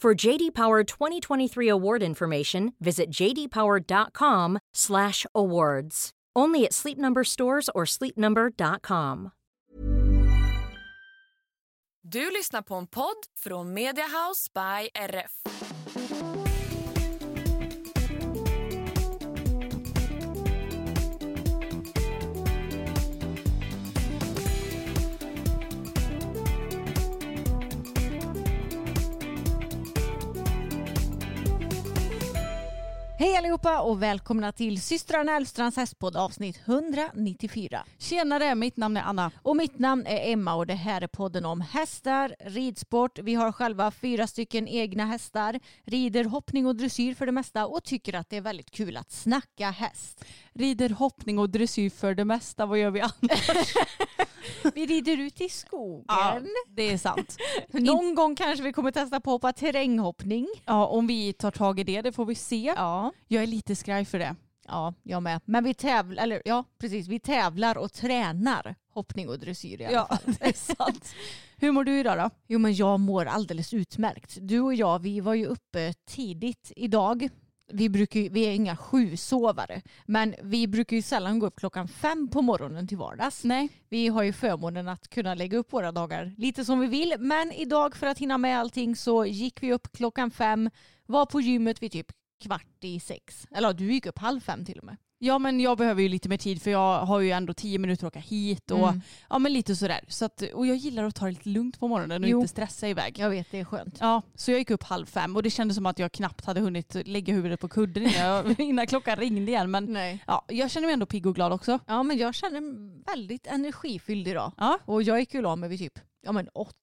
For JD Power 2023 award information, visit jdpower.com/awards. Only at Sleep Number stores or sleepnumber.com. Du lyssnar på en podd från Media House by RF. Hej allihopa och välkomna till systrarna Elfstrands hästpodd avsnitt 194. Tjenare, mitt namn är Anna. Och mitt namn är Emma och det här är podden om hästar, ridsport. Vi har själva fyra stycken egna hästar, rider hoppning och dressyr för det mesta och tycker att det är väldigt kul att snacka häst. Rider hoppning och dressyr för det mesta. Vad gör vi annars? Vi rider ut i skogen. ja, det är sant. Någon gång kanske vi kommer testa på att hoppa terränghoppning. Ja, om vi tar tag i det, det får vi se. Ja. Jag är lite skraj för det. Ja, jag med. Men vi tävlar, eller ja, precis, vi tävlar och tränar hoppning och dressyr i alla Ja, fall. det är sant. Hur mår du idag då? Jo men jag mår alldeles utmärkt. Du och jag vi var ju uppe tidigt idag. Vi, brukar, vi är inga sjusovare men vi brukar ju sällan gå upp klockan fem på morgonen till vardags. Nej. Vi har ju förmånen att kunna lägga upp våra dagar lite som vi vill men idag för att hinna med allting så gick vi upp klockan fem, var på gymmet vid typ kvart i sex. Eller du gick upp halv fem till och med. Ja men jag behöver ju lite mer tid för jag har ju ändå tio minuter att åka hit och Mm. ja men lite sådär. Så att, och jag gillar att ta det lite lugnt på morgonen och Jo. inte stressa iväg. Jag vet det är skönt. Ja, så jag gick upp halv fem och det kändes som att jag knappt hade hunnit lägga huvudet på kudden innan, jag, innan klockan ringde igen. Men Nej. ja, jag känner mig ändå pigg och glad också. Ja men jag känner mig väldigt energifylld idag. Ja, Och jag gick ju la mig vid typ ja, men åtta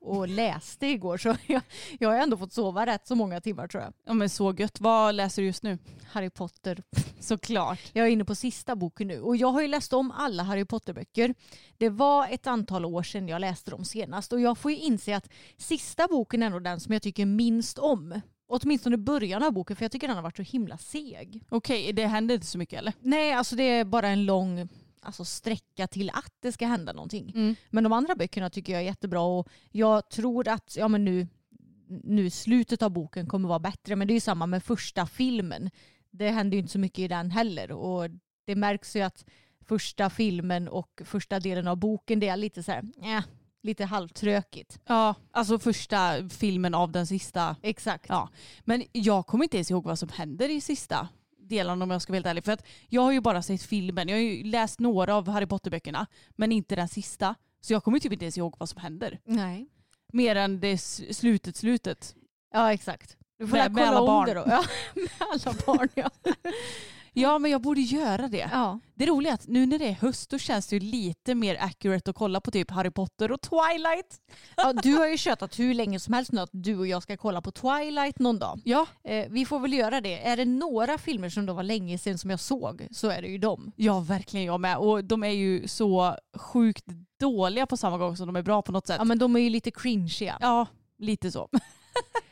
och läste igår så jag, jag har ändå fått sova rätt så många timmar tror jag. ja men så gött. Vad läser du just nu? Harry Potter. Såklart. Jag är inne på sista boken nu och jag har ju läst om alla Harry Potter-böcker. Det var ett antal år sedan jag läste dem senast och jag får ju inse att sista boken är nog den som jag tycker minst om. Åtminstone början av boken för jag tycker den har varit så himla seg. Okej, det händer inte så mycket eller? Nej, alltså det är bara en lång alltså, sträcka till att det ska hända någonting. Men de andra böckerna tycker jag är jättebra och jag tror att ja, men nu, nu slutet av boken kommer vara bättre. Men det är ju samma med första filmen. Det händer ju inte så mycket i den heller. Och det märks ju att första filmen och första delen av boken det är lite så här, eh, lite halvtrökigt. Ja, alltså första filmen av den sista. Exakt. Ja, men jag kommer inte ens ihåg vad som händer i sista delen om jag ska vara helt ärlig. För att jag har ju bara sett filmen. Jag har ju läst några av Harry Potter-böckerna, men inte den sista. Så jag kommer typ inte ens ihåg vad som händer. Nej. Mer än det slutet, slutet. Ja exakt. Du får Med- med, med kolla alla barn. då. Ja, med alla barn ja. Ja, men jag borde göra det. ja. Det roliga är att nu när det är höst då känns det ju lite mer accurate att kolla på typ Harry Potter och Twilight. Ja, du har ju tjötat hur länge som helst nu att du och jag ska kolla på Twilight någon dag. Ja, Eh, vi får väl göra det. Är det några filmer som då var länge sedan som jag såg så är det ju dem. ja verkligen jag med. Och de är ju så sjukt dåliga på samma gång som de är bra på något sätt. Ja men de är ju lite cringeiga. Ja, lite så.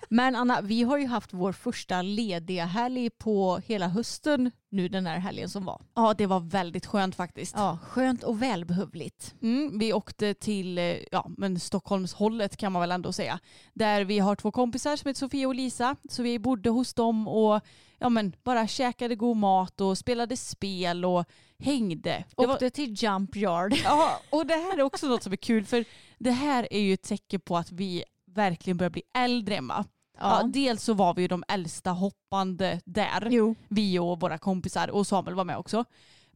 Men Anna, vi har ju haft vår första lediga helg på hela hösten nu den här helgen som var. Ja, det var väldigt skönt faktiskt. Ja, skönt och välbehövligt. Mm, vi åkte till eh, ja, men Stockholmshållet kan man väl ändå säga. Där vi har två kompisar som heter Sofia och Lisa. Så vi bodde hos dem och ja, men bara käkade god mat och spelade spel och hängde. Det var, Åkte till Jump Yard. ja, och det här är också något som är kul för det här är ju ett tecken på att vi verkligen börjar bli äldre Emma. Ja. dels så var vi ju de äldsta hoppande där. Jo. Vi och våra kompisar och Samuel var med också.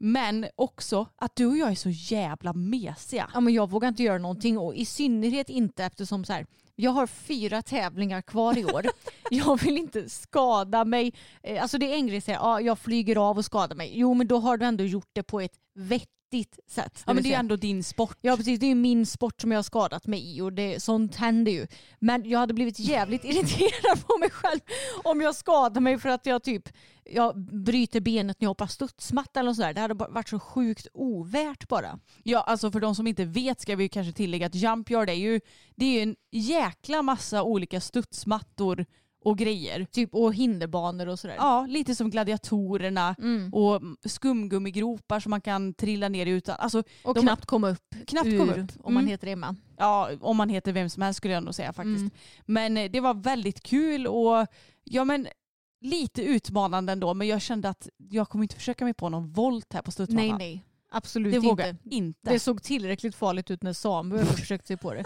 Men också att du och jag är så jävla mesiga. Ja, men jag vågar inte göra någonting och i synnerhet inte eftersom så här, jag har fyra tävlingar kvar i år. jag vill inte skada mig. Eh, Alltså det är en grej att säga ja, jag flyger av och skadar mig. Jo men då har du ändå gjort det på ett vettigt sätt. Ja men det är ju ändå din sport. Ja precis, det är ju min sport som jag har skadat mig i och det, sånt händer ju. Men jag hade blivit jävligt irriterad på mig själv om jag skadar mig för att jag typ jag bryter benet när jag hoppar studsmatta eller sådär. Det hade varit så sjukt ovärt bara. Ja, alltså för de som inte vet ska vi kanske tillägga att jump yard är ju, det är ju en jäkla massa olika studsmattor och grejer. Typ och hinderbanor och sådär. Ja, lite som gladiatorerna Mm. och skumgummigropar som man kan trilla ner i utan, alltså Och de- knappt komma upp knappt ur, komma upp. om man Mm. heter Emma. Ja, om man heter vem som helst skulle jag nog säga faktiskt. Mm. Men eh, det var väldigt kul och ja men lite utmanande ändå men jag kände att jag kommer inte försöka mig på någon volt här på studsmattan. Nej nej, absolut Det vågar inte. inte. Det såg tillräckligt farligt ut när Samuel försökte sig på det.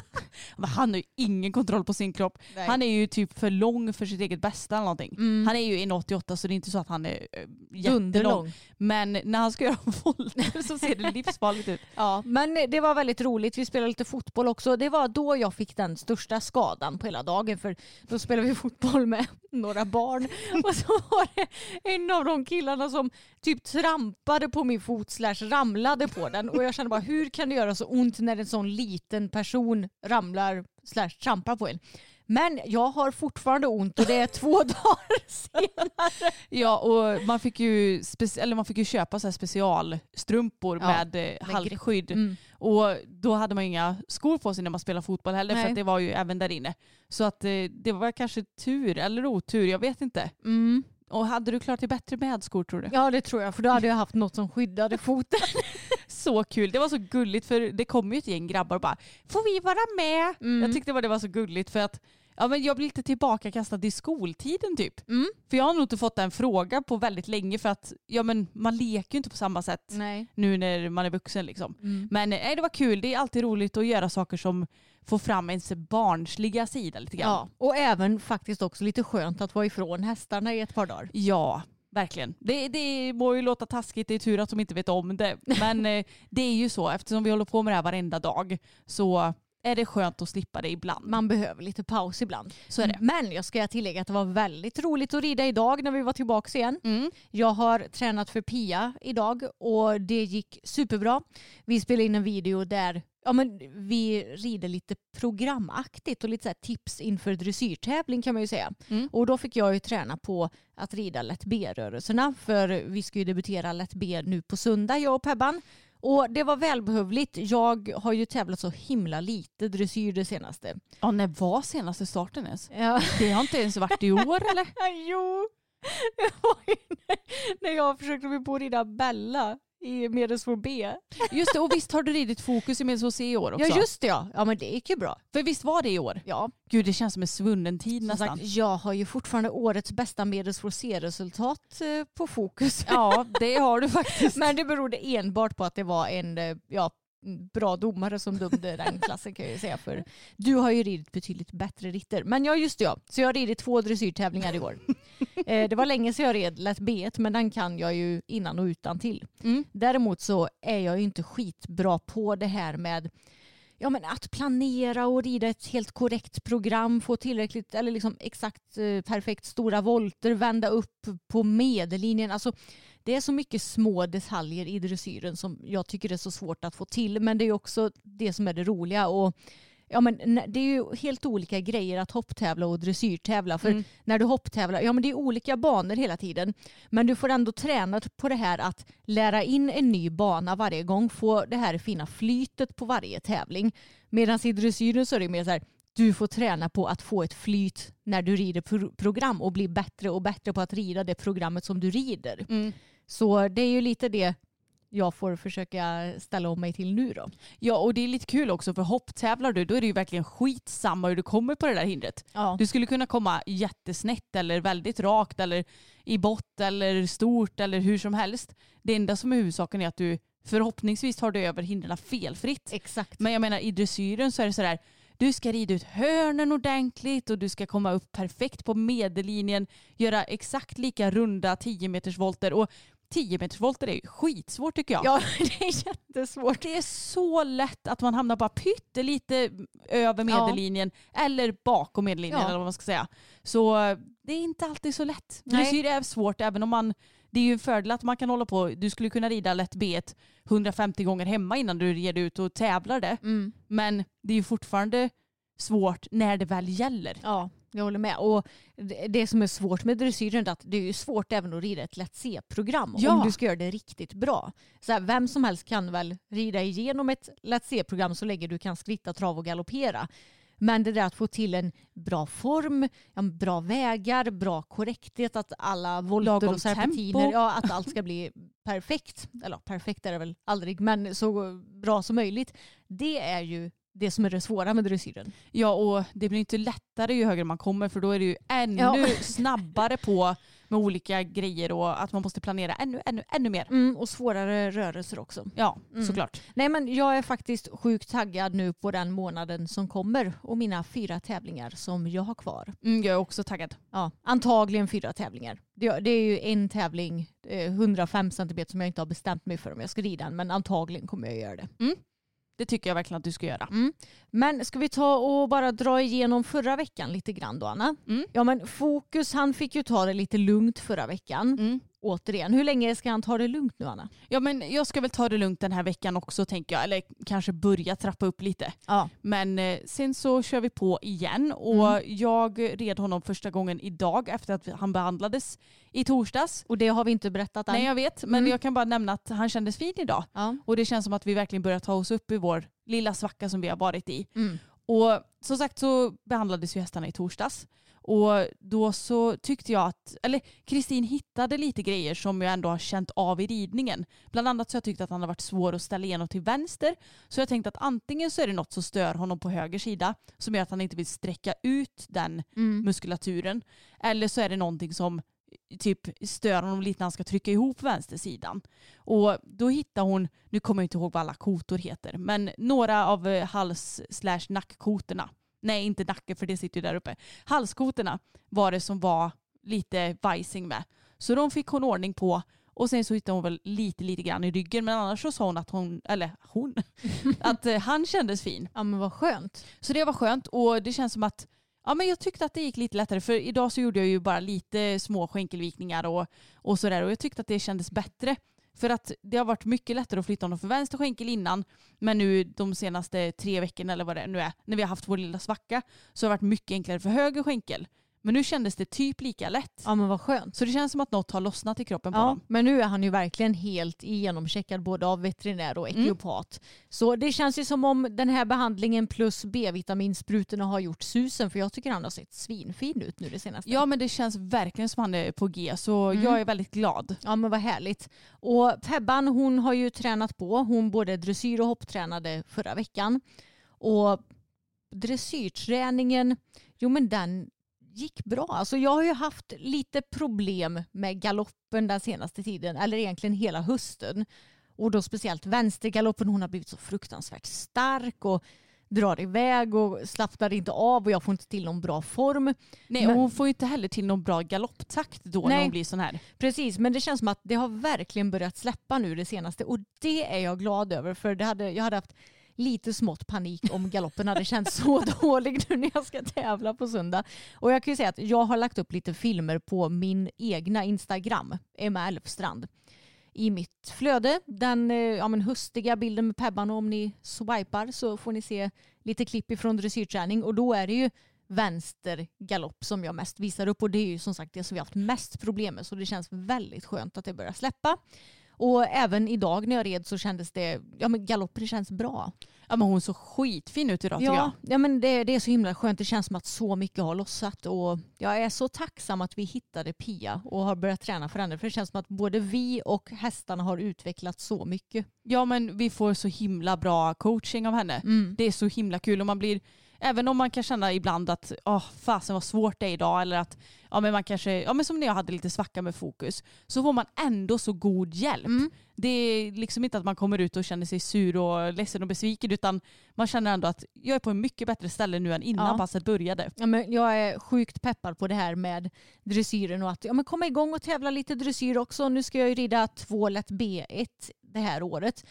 Men han har ju ingen kontroll på sin kropp. Han är ju typ för lång för sitt eget bästa eller någonting. mm. Han är ju 1,88 så det är inte så att han är äh, jättelång. Men när han ska göra volter så ser det livsfarligt ut. Ja, men det var väldigt roligt. Vi spelade lite fotboll också. Det var då jag fick den största skadan på hela dagen. För då spelade vi fotboll med några barn. Och så var det en av de killarna som typ trampade på min fot slash ramlade på den. Och jag kände bara hur kan det göra så ont när en sån liten person ramlar slash trampar på en. Men jag har fortfarande ont och det är två dagar senare. Ja och man fick ju, speci- eller man fick ju köpa så här specialstrumpor Ja, med, eh, halkskydd. Mm. Och då hade man inga skor på sig när man spelar fotboll heller för Nej. att det var ju även där inne. Så att eh, det var kanske tur eller otur, jag vet inte. Mm. Och hade du klarat dig bättre med skor tror du? Ja det tror jag för då hade jag haft något som skyddade foten. Så kul, det var så gulligt för det kom ju ett gäng grabbar och bara får vi vara med? Mm. Jag tyckte bara det var så gulligt för att ja, men jag blir lite tillbakakastad i skoltiden typ. Mm. För jag har nog inte fått en fråga på väldigt länge för att ja, men man leker ju inte på samma sätt Nej. nu när man är vuxen liksom. Mm. Men nej, det var kul, det är alltid roligt att göra saker som får fram ens barnsliga sida lite grann. Ja, och även faktiskt också lite skönt att vara ifrån hästarna i ett par dagar. Ja, verkligen. Det, det må ju låta taskigt, det är tur att de inte vet om det. Men eh, det är ju så, eftersom vi håller på med det här varenda dag så är det skönt att slippa det ibland. Man behöver lite paus ibland. Så är det. Men jag ska tillägga att det var väldigt roligt att rida idag när vi var tillbaka igen. Mm. Jag har tränat för Pia idag och det gick superbra. Vi spelade in en video där ja, men vi rider lite programaktigt och lite så tips inför dressyrtävling kan man ju säga. Mm. Och då fick jag ju träna på att rida lätt B-rörelserna för vi ska ju debutera lätt B nu på söndag jag och Pebban. Och det var välbehövligt. Jag har ju tävlat så himla lite dressyr det senaste. Ja, när var senaste starten ens? Ja. Det har inte ens varit i år eller? jo, det var ju när, jag försökte mig på att rida Bella i medelsvår B. Just det, och visst har du ridit fokus i Medelhavs i år också? Ja just det ja. Ja men det gick ju bra. För visst var det i år? Ja, Gud, det känns som en svunnen tid som nästan. sagt, jag har ju fortfarande årets bästa medelsvår C-resultat eh, på fokus. Ja, det har du faktiskt. Men det berodde enbart på att det var en eh, ja, bra domare som dömde den klassen kan jag ju säga. För du har ju ridit betydligt bättre ritter. Men ja just det ja, så jag har ridit två dressyrtävlingar i år. eh, det var länge sedan jag red lätt B1 men den kan jag ju innan och utan till. Mm. Däremot så är jag ju inte skitbra på det här med ja, men att planera och rida ett helt korrekt program, få tillräckligt eller liksom exakt eh, perfekt stora volter, vända upp på medellinjen. Alltså, det är så mycket små detaljer i dressyren som jag tycker är så svårt att få till. Men det är också det som är det roliga. Och, ja, men, det är ju helt olika grejer att hopptävla och dressyrtävla. För Mm. när du hopptävlar, ja men det är olika banor hela tiden. Men du får ändå träna på det här att lära in en ny bana varje gång, få det här fina flytet på varje tävling. Medan i dressyren så är det mer så här, du får träna på att få ett flyt när du rider pro- program och bli bättre och bättre på att rida det programmet som du rider. Mm. Så det är ju lite det jag får försöka ställa om mig till nu då. Ja, och det är lite kul också för hopptävlar du då är det ju verkligen skitsamma hur du kommer på det där hindret. Ja. Du skulle kunna komma jättesnett eller väldigt rakt eller i bott eller stort eller hur som helst. Det enda som är huvudsaken är att du förhoppningsvis tar dig över hindren felfritt. Exakt. Men jag menar i dressyren så är det sådär, du ska rida ut hörnen ordentligt och du ska komma upp perfekt på medellinjen, göra exakt lika runda 10 meters volter och 10 meters volter är skitsvårt tycker jag. Ja, det är jättesvårt. Det är så lätt att man hamnar bara pyttelite över medellinjen eller bakom medellinjen Ja. eller vad man ska säga. Så det är inte alltid så lätt. Nej. Dressyr är svårt även om man det är ju en fördel att man kan hålla på, du skulle kunna rida lätt B1 150 gånger hemma innan du ger dig ut och tävlar det. Mm. Men det är ju fortfarande svårt när det väl gäller. Ja, jag håller med. Och det- som är svårt med dressyren är att det är svårt även att rida ett lätt C-program Ja. om du ska göra det riktigt bra. Så här, vem som helst kan väl rida igenom ett lätt C-program så länge du kan skritta, trava och galoppera. Men det där att få till en bra form, ja, bra vägar, bra korrekthet, att alla volter och serpentiner, ja, att allt ska bli perfekt. Eller perfekt är det väl aldrig, men så bra som möjligt. Det är ju det som är det svåra med dressyren. Ja och det blir inte lättare ju högre man kommer för då är det ju ännu Ja. snabbare på med olika grejer och att man måste planera ännu, ännu, ännu mer. Mm, och svårare rörelser också. Ja, Mm. såklart. Nej men jag är faktiskt sjukt taggad nu på den månaden som kommer och mina fyra tävlingar som jag har kvar. Mm, jag är också taggad. Ja, antagligen fyra tävlingar. Det, det är ju en tävling, eh, 105 cm som jag inte har bestämt mig för om jag ska rida den men antagligen kommer jag göra det. Det tycker jag verkligen att du ska göra. Mm. Men ska vi ta och bara dra igenom förra veckan lite grann då Anna? Mm. Ja men Fokus han fick ju ta det lite lugnt förra veckan. Mm. Återigen, hur länge ska han ta det lugnt nu Anna? Ja men jag ska väl ta det lugnt den här veckan också tänker jag. Eller kanske börja trappa upp lite. Ja. Men eh, sen så kör vi på igen och Mm. jag red honom första gången idag efter att han behandlades i torsdags. Och det har vi inte berättat än. Nej jag vet men Mm. jag kan bara nämna att han kändes fin idag. Ja. Och det känns som att vi verkligen börjar ta oss upp i vår lilla svacka som vi har varit i. Mm. Och som sagt så behandlades ju hästarna i torsdags. Och då så tyckte jag att, eller Kristin hittade lite grejer som jag ändå har känt av i ridningen. Bland annat så har jag tyckt att han har varit svår att ställa igenom till vänster. Så jag tänkte att antingen så är det något som stör honom på höger sida som gör att han inte vill sträcka ut den Mm. muskulaturen. Eller så är det någonting som typ stör honom lite när han ska trycka ihop vänstersidan. Och då hittar hon, nu kommer jag inte ihåg vad alla kotor heter, men några av eh, hals slash nackkotorna. Nej, inte nacke för det sitter ju där uppe. Halskotorna var det som var lite vajsing med. Så de fick hon ordning på och sen så hittade hon väl lite, lite grann i ryggen men annars så sa hon att hon, eller hon, att eh, han kändes fin. Ja men vad skönt. Så det var skönt och det känns som att ja, men jag tyckte att det gick lite lättare för idag så gjorde jag ju bara lite små skänkelvikningar och, och sådär och jag tyckte att det kändes bättre. För att det har varit mycket lättare att flytta honom för vänster skänkel innan men nu de senaste tre veckorna eller vad det nu är när vi har haft vår lilla svacka så har det varit mycket enklare för höger skänkel. Men nu kändes det typ lika lätt. Ja men vad skönt. Så det känns som att något har lossnat i kroppen på Ja, honom. men nu är han ju verkligen helt genomcheckad både av veterinär och Mm. ekiopat. Så det känns ju som om den här behandlingen plus B-vitaminsprutorna har gjort susen för jag tycker han har sett svinfin ut nu det senaste. Ja men det känns verkligen som han är på G så Mm. jag är väldigt glad. Ja men vad härligt. Och Pebban hon har ju tränat på. Hon både dressyr och hopptränade förra veckan. Och dressyrträningen, jo men den gick bra. Alltså jag har ju haft lite problem med galoppen den senaste tiden, eller egentligen hela hösten. Och då speciellt vänstergaloppen, hon har blivit så fruktansvärt stark och drar iväg och slappnar inte av och jag får inte till någon bra form. Nej, Men- hon får ju inte heller till någon bra galopptakt då när Nej. hon blir sån här. Precis, men det känns som att det har verkligen börjat släppa nu det senaste och det är jag glad över för det hade, jag hade haft lite smått panik om galoppen hade känts så dålig nu när jag ska tävla på söndag. Och jag kan ju säga att jag har lagt upp lite filmer på min egna Instagram, Emma Elfstrand, i mitt flöde. Den eh, ja, men höstiga bilden med Pebban och om ni swipar så får ni se lite klipp ifrån dressyrträning och då är det ju vänster galopp som jag mest visar upp och det är ju som sagt det som vi har haft mest problem med så det känns väldigt skönt att det börjar släppa. Och även idag när jag red så kändes det, ja men galoppen känns bra. Ja men hon såg skitfin ut idag tycker jag. Ja, ja men det, det är så himla skönt. Det känns som att så mycket har lossat och jag är så tacksam att vi hittade Pia och har börjat träna för henne. För det känns som att både vi och hästarna har utvecklats så mycket. Ja men vi får så himla bra coaching av henne. Mm. Det är så himla kul och man blir Även om man kan känna ibland att oh, fasen vad svårt det är idag eller att ja, men man kanske, ja, men som när jag hade lite svacka med fokus så får man ändå så god hjälp. Mm. Det är liksom inte att man kommer ut och känner sig sur och ledsen och besviken utan man känner ändå att jag är på en mycket bättre ställe nu än innan Ja. passet började. Ja, men jag är sjukt peppad på det här med dressyren och att ja, men komma igång och tävla lite dressyr också. Nu ska jag ju rida två lätt B1 det här året.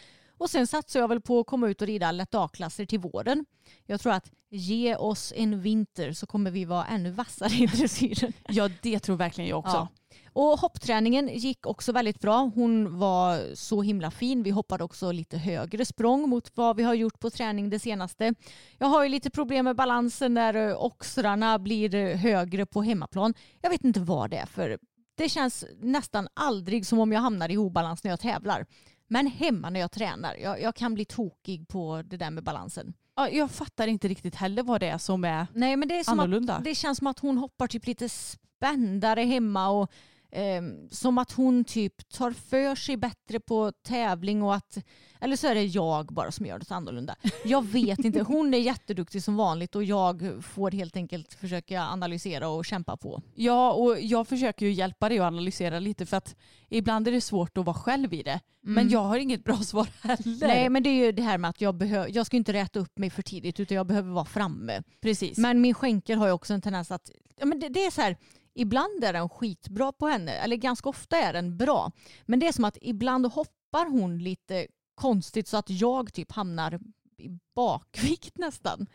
Och sen satsar jag väl på att komma ut och rida lätt A-klasser till våren. Jag tror att ge oss en vinter så kommer vi vara ännu vassare i dressyren. Ja det tror verkligen jag också. Ja. Och hoppträningen gick också väldigt bra. Hon var så himla fin. Vi hoppade också lite högre språng mot vad vi har gjort på träning det senaste. Jag har ju lite problem med balansen när eh, oxrarna blir eh, högre på hemmaplan. Jag vet inte vad det är för. Det känns nästan aldrig som om jag hamnar i obalans när jag tävlar. Men hemma när jag tränar, jag, jag kan bli tokig på det där med balansen. Ja, jag fattar inte riktigt heller vad det är som är Nej men det är som att annorlunda. det känns som att hon hoppar typ lite spändare hemma och ehm, som att hon typ tar för sig bättre på tävling och att eller så är det jag bara som gör något annorlunda. Jag vet inte. Hon är jätteduktig som vanligt och jag får helt enkelt försöka analysera och kämpa på. Ja, och jag försöker ju hjälpa dig att analysera lite för att ibland är det svårt att vara själv i det. Men jag har inget bra svar heller. Nej men det är ju det här med att jag, behö- jag ska inte räta upp mig för tidigt utan jag behöver vara framme. Precis. Men min skänkel har ju också en tendens att, ja, men det, det är så här, ibland är den skitbra på henne, eller ganska ofta är den bra. Men det är som att ibland hoppar hon lite konstigt så att jag typ hamnar i bakvikt nästan.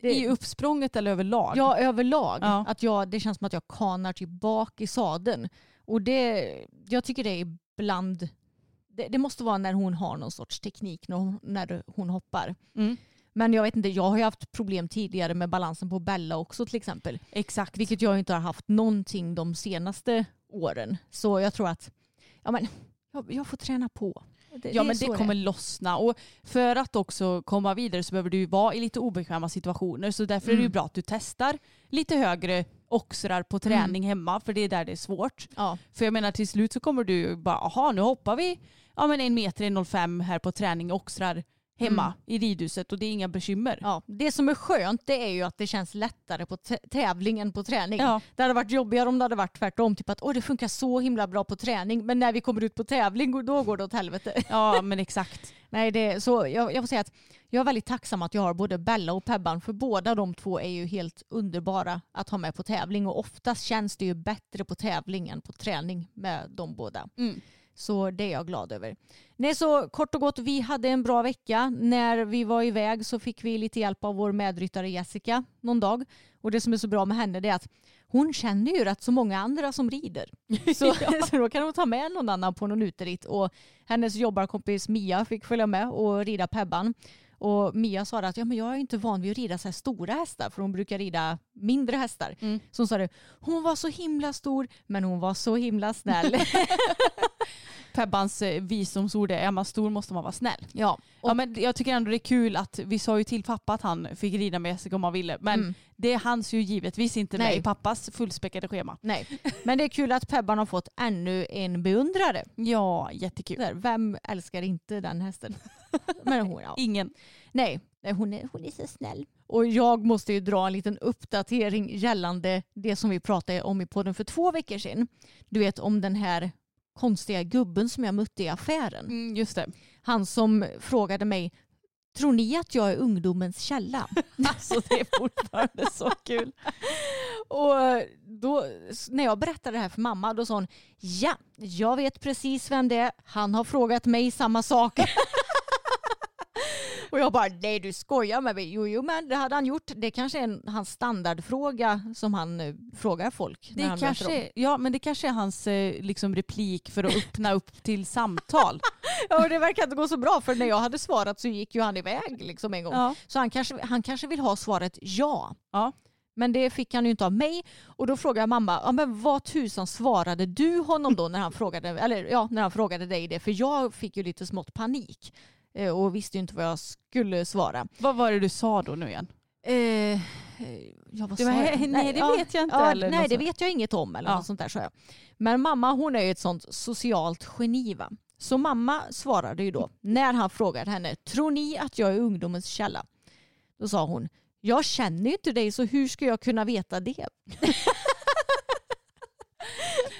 Det, I uppsprånget eller överlag? ja, överlag. Ja. Att jag, det känns som att jag kanar typ bak i sadeln. Och det, jag tycker det är ibland, det, det måste vara när hon har någon sorts teknik när hon, när hon hoppar. Mm. Men jag vet inte, jag har ju haft problem tidigare med balansen på Bella också till exempel. Exakt. Vilket jag inte har haft någonting de senaste åren. Så jag tror att ja, men, jag, jag får träna på. Det, Ja är men det kommer lossna och för att också komma vidare så behöver du vara i lite obekväma situationer så därför är det ju Mm. bra att du testar lite högre oxrar på träning hemma för det är där det är svårt. Ja. För jag menar till slut så kommer du bara, aha nu hoppar vi ja, men en meter, 1,05 här på träning oxrar hemma Mm. i ridhuset och det är inga bekymmer. Ja, det som är skönt det är ju att det känns lättare på tä- tävling än på träning. Ja. Det hade varit jobbigare om det hade varit tvärtom. Typ att Åh, det funkar så himla bra på träning men när vi kommer ut på tävling då går det åt helvete. Ja men exakt. Nej, det, så jag, jag får säga att jag är väldigt tacksam att jag har både Bella och Pebban för båda de två är ju helt underbara att ha med på tävling och oftast känns det ju bättre på tävling än på träning med de båda. Mm. Så det är jag glad över. Nej, så kort och gott, vi hade en bra vecka. När vi var iväg så fick vi lite hjälp av vår medryttare Jessica någon dag. Och det som är så bra med henne är att hon känner ju rätt så många andra som rider. Så, så då kan hon ta med någon annan på någon uteritt. Och hennes jobbarkompis Mia fick följa med och rida Pebban. Och Mia sa att ja, men jag är inte van vid att rida så här stora hästar för hon brukar rida mindre hästar. Mm. Så hon sa det, hon var så himla stor men hon var så himla snäll. Pebbans eh, visdomsord är, är man stor måste man vara snäll. ja, och, Ja, men jag tycker ändå det är kul att vi sa ju till pappa att han fick rida med Jessica om han ville. Men Mm. det är hans ju givetvis inte med Nej. i pappas fullspäckade schema. nej. Men det är kul att Pebban har fått ännu en beundrare. Ja, jättekul. Vem älskar inte den hästen? Men hon, ja. Ingen. Nej, nej, hon är, hon är så snäll. Och jag måste ju dra en liten uppdatering gällande det som vi pratade om i podden för två veckor sedan. Du vet om den här konstiga gubben som jag mötte i affären. Mm, just det. Han som frågade mig, tror ni att jag är ungdomens källa? Alltså det är fortfarande så kul. Och då, när jag berättade det här för mamma då sa hon, ja, jag vet precis vem det är. Han har frågat mig samma sak. Och jag bara, nej du skojar med mig. Jo, jo, men det hade han gjort. Det kanske är en, hans standardfråga som han eh, frågar folk. när Det han möter dem. kanske, ja, men det kanske är hans eh, liksom, replik för att öppna upp till samtal. Ja, och det verkar inte gå så bra för när jag hade svarat så gick ju han iväg liksom en gång. Ja. Så han kanske, han kanske vill ha svaret ja. Ja. Men det fick han ju inte av mig. Och då frågade jag mamma, ja, men vad tusan svarade du honom då när han frågade, eller, ja, när han frågade dig det? För jag fick ju lite smått panik och visste inte vad jag skulle svara. Vad var det du sa då nu igen? Eh, eh, ja, vad sa jag? nej, det vet jag inte. Ja, eller nej något det vet jag inget om eller Ja. något sånt där sa jag. Men mamma hon är ju ett sånt socialt geni va. Så mamma svarade ju då när han frågade henne, tror ni att jag är ungdomens källa? Då sa hon, Jag känner ju inte dig så hur ska jag kunna veta det?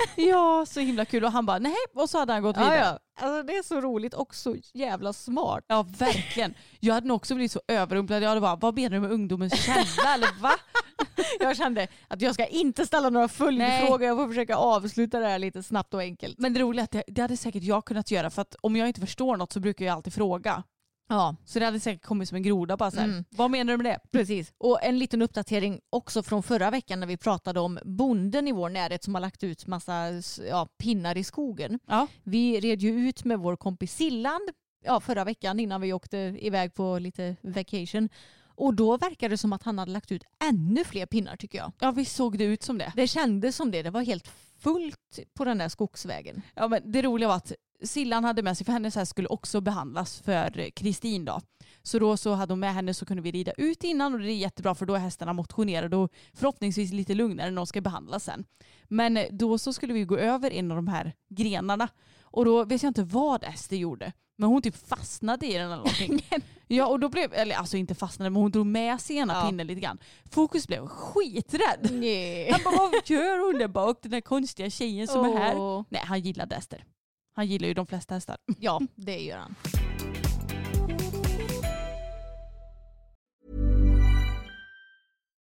Ja, så himla kul. Och han bara nej, och så hade han gått vidare. ja. Alltså, det är så roligt och så jävla smart. Ja verkligen. Jag hade nog också blivit så överrumplad. Jag hade bara, vad menar du med ungdomens källa? Eller va? Jag kände att jag ska inte ställa några följdfrågor. Jag får försöka avsluta det här lite snabbt och enkelt. Men det roliga är att det, det hade säkert jag kunnat göra för att om jag inte förstår något så brukar jag alltid fråga. Ja, Så det hade säkert kommit som en groda bara så här. Mm. Vad menar du med det? precis. Och en liten uppdatering också från förra veckan när vi pratade om bonden i vår närhet som har lagt ut massa ja, pinnar i skogen. Ja. Vi red ju ut med vår kompis Silland ja, förra veckan innan vi åkte iväg på lite vacation. Och då verkade det som att han hade lagt ut ännu fler pinnar tycker jag. Ja visst såg det ut som det. Det kändes som det. Det var helt fullt på den där skogsvägen. Ja, men det roliga var att Sillan hade med sig, för hennes häst skulle också behandlas för Kristin då. Så då så hade hon med henne så kunde vi rida ut innan och det är jättebra för då är hästarna motionerade och förhoppningsvis lite lugnare när de ska behandlas sen. Men då så skulle vi gå över en av de här grenarna och då vet jag inte vad Ester gjorde. Men hon typ fastnade i den eller någonting. ja och då blev, eller alltså inte fastnade men hon drog med sig ena Ja. pinnen lite grann. Fokus blev skiträdd. Nej. Han bara, vad gör hon där bak, den där konstiga tjejen som är här? Nej, han gillade Ester. Han gillar ju de flesta hästar. Ja, det gör han.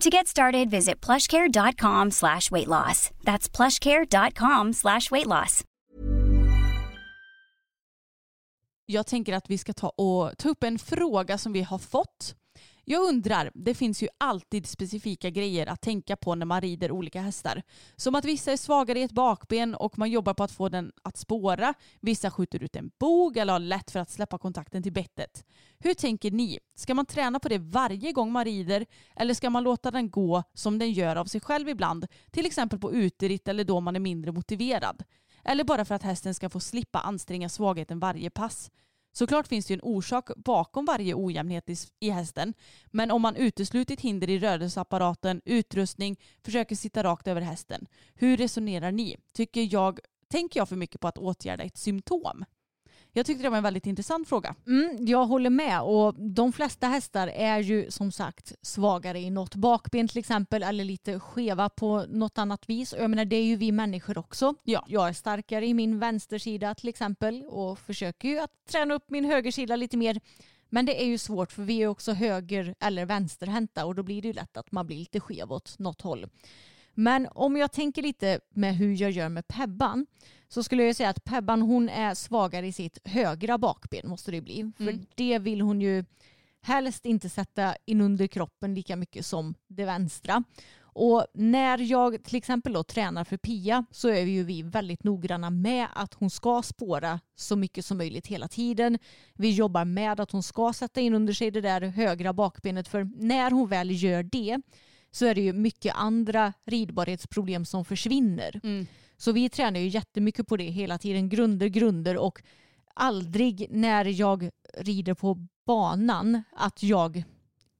To get started, visit plushcare.com slash weight loss. That's plushcare.com slash weight loss. Jag tänker att vi ska ta och ta upp en fråga som vi har fått. Jag undrar, det finns ju alltid specifika grejer att tänka på när man rider olika hästar. Som att vissa är svagare i ett bakben och man jobbar på att få den att spåra. Vissa skjuter ut en bog eller har lätt för att släppa kontakten till bettet. Hur tänker ni? Ska man träna på det varje gång man rider eller ska man låta den gå som den gör av sig själv ibland? Till exempel på uteritt eller då man är mindre motiverad. Eller bara för att hästen ska få slippa anstränga svagheten varje pass. Såklart finns det ju en orsak bakom varje ojämnhet i, i hästen. Men om man uteslutit hinder i rörelseapparaten, utrustning, försöker sitta rakt över hästen. Hur resonerar ni? Tycker jag, tänker jag för mycket på att åtgärda ett symptom? Jag tyckte det var en väldigt intressant fråga. Mm, jag håller med och de flesta hästar är ju som sagt svagare i något bakben till exempel eller lite skeva på något annat vis. Och jag menar det är ju vi människor också. Ja. Jag är starkare i min vänstersida till exempel och försöker ju att träna upp min högersida lite mer. Men det är ju svårt för vi är också höger eller vänsterhänta och då blir det ju lätt att man blir lite skev åt något håll. Men om jag tänker lite med hur jag gör med Pebban så skulle jag säga att Pebban hon är svagare i sitt högra bakben måste det bli. För Mm. det vill hon ju helst inte sätta in under kroppen lika mycket som det vänstra. Och när jag till exempel då tränar för Pia så är vi ju vi väldigt noggranna med att hon ska spåra så mycket som möjligt hela tiden. Vi jobbar med att hon ska sätta in under sig det där högra bakbenet för när hon väl gör det så är det ju mycket andra ridbarhetsproblem som försvinner. Så vi tränar ju jättemycket på det hela tiden. Grunder, grunder och aldrig när jag rider på banan att jag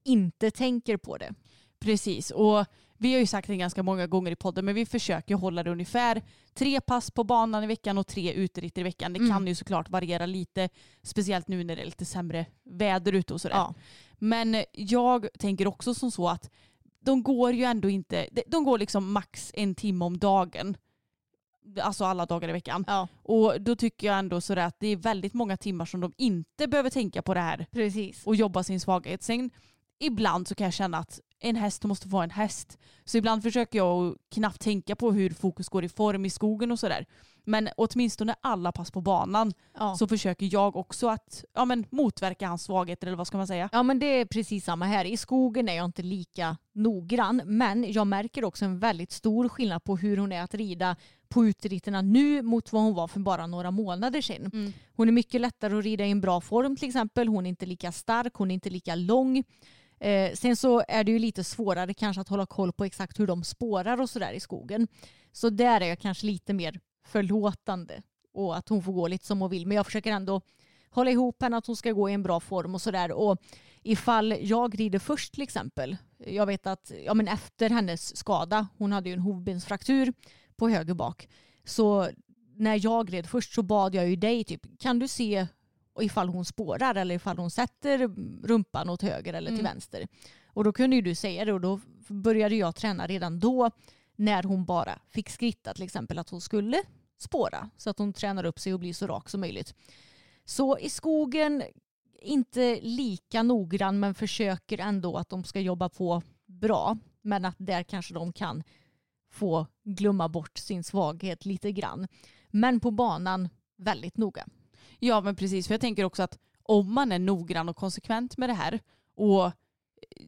inte tänker på det. Precis, och vi har ju sagt det ganska många gånger i podden men vi försöker hålla det ungefär tre pass på banan i veckan och tre uteritt i veckan. Det Mm. kan ju såklart variera lite, speciellt nu när det är lite sämre väder ute och sådär. Ja. Men jag tänker också som så att de går ju ändå inte, de går liksom max en timme om dagen. Alltså alla dagar i veckan. Ja, Och då tycker jag ändå sådär att det är väldigt många timmar som de inte behöver tänka på det här precis. och jobba sin svaghet. Sen ibland så kan jag känna att en häst måste vara en häst. Så ibland försöker jag knappt tänka på hur fokus går i form i skogen och sådär. Men åtminstone alla pass på banan Ja. så försöker jag också att ja, men motverka hans svagheter eller vad ska man säga. Ja men det är precis samma här. I skogen är jag inte lika noggrann men jag märker också en väldigt stor skillnad på hur hon är att rida på utritterna nu mot vad hon var för bara några månader sedan. Mm. Hon är mycket lättare att rida i en bra form till exempel. Hon är inte lika stark, hon är inte lika lång. Eh, sen så är det ju lite svårare kanske att hålla koll på exakt hur de spårar och sådär i skogen. Så där är jag kanske lite mer förlåtande och att hon får gå lite som hon vill. Men jag försöker ändå hålla ihop henne att hon ska gå i en bra form och sådär. Och ifall jag rider först till exempel. Jag vet att ja, men efter hennes skada, hon hade ju en hovbensfraktur på höger bak. Så när jag red först så bad jag ju dig typ, kan du se ifall hon spårar eller ifall hon sätter rumpan åt höger eller till Mm. vänster. Och då kunde ju du säga det och då började jag träna redan då när hon bara fick skritta till exempel att hon skulle spåra så att hon tränar upp sig och blir så rak som möjligt. Så i skogen, inte lika noggrann men försöker ändå att de ska jobba på bra. Men att där kanske de kan få glömma bort sin svaghet lite grann. Men på banan väldigt noga. Ja men precis, för jag tänker också att om man är noggrann och konsekvent med det här och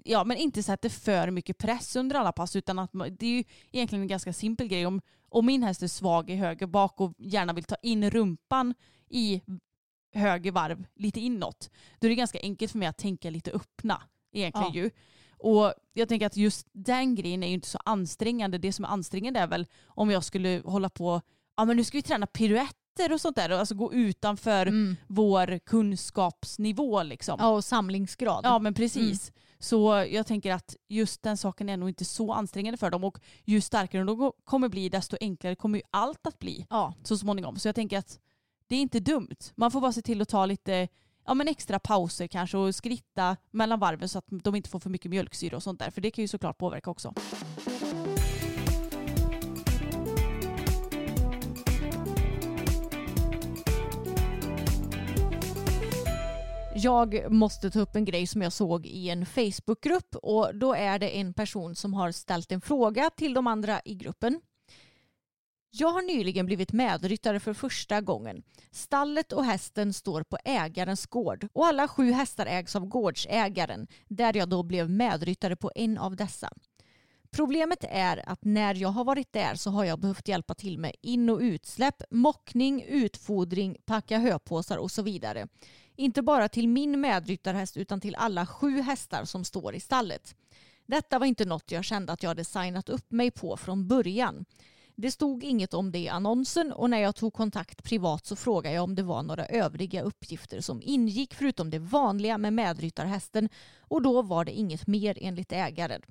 ja, men inte sätter för mycket press under alla pass utan att det är ju egentligen en ganska simpel grej. Om, om min häst är svag i höger bak och gärna vill ta in rumpan i höger varv lite inåt, då är det ganska enkelt för mig att tänka lite öppna egentligen Ja. ju. Och jag tänker att just den grejen är ju inte så ansträngande. Det som är ansträngande är väl om jag skulle hålla på, ja men nu ska vi träna piruetter och sånt där, och alltså gå utanför Mm. vår kunskapsnivå liksom. Ja, och samlingsgrad. Ja men precis. Så jag tänker att just den saken är nog inte så ansträngande för dem och ju starkare de kommer bli desto enklare kommer ju allt att bli Ja. så småningom. Så jag tänker att det är inte dumt. Man får bara se till att ta lite ja, men extra pauser kanske och skritta mellan varven så att de inte får för mycket mjölksyra och sånt där. För det kan ju såklart påverka också. Jag måste ta upp en grej som jag såg i en Facebookgrupp och då är det en person som har ställt en fråga till de andra i gruppen. Jag har nyligen blivit medryttare för första gången. Stallet och hästen står på ägarens gård och alla sju hästar ägs av gårdsägaren där jag då blev medryttare på en av dessa. Problemet är att när jag har varit där så har jag behövt hjälpa till med in och utsläpp, mockning, utfodring, packa höpåsar och så vidare. Inte bara till min medryttarhäst utan till alla sju hästar som står i stallet. Detta var inte något jag kände att jag hade signat upp mig på från början. Det stod inget om det i annonsen och när jag tog kontakt privat så frågade jag om det var några övriga uppgifter som ingick förutom det vanliga med medryttarhästen och då var det inget mer enligt ägaren.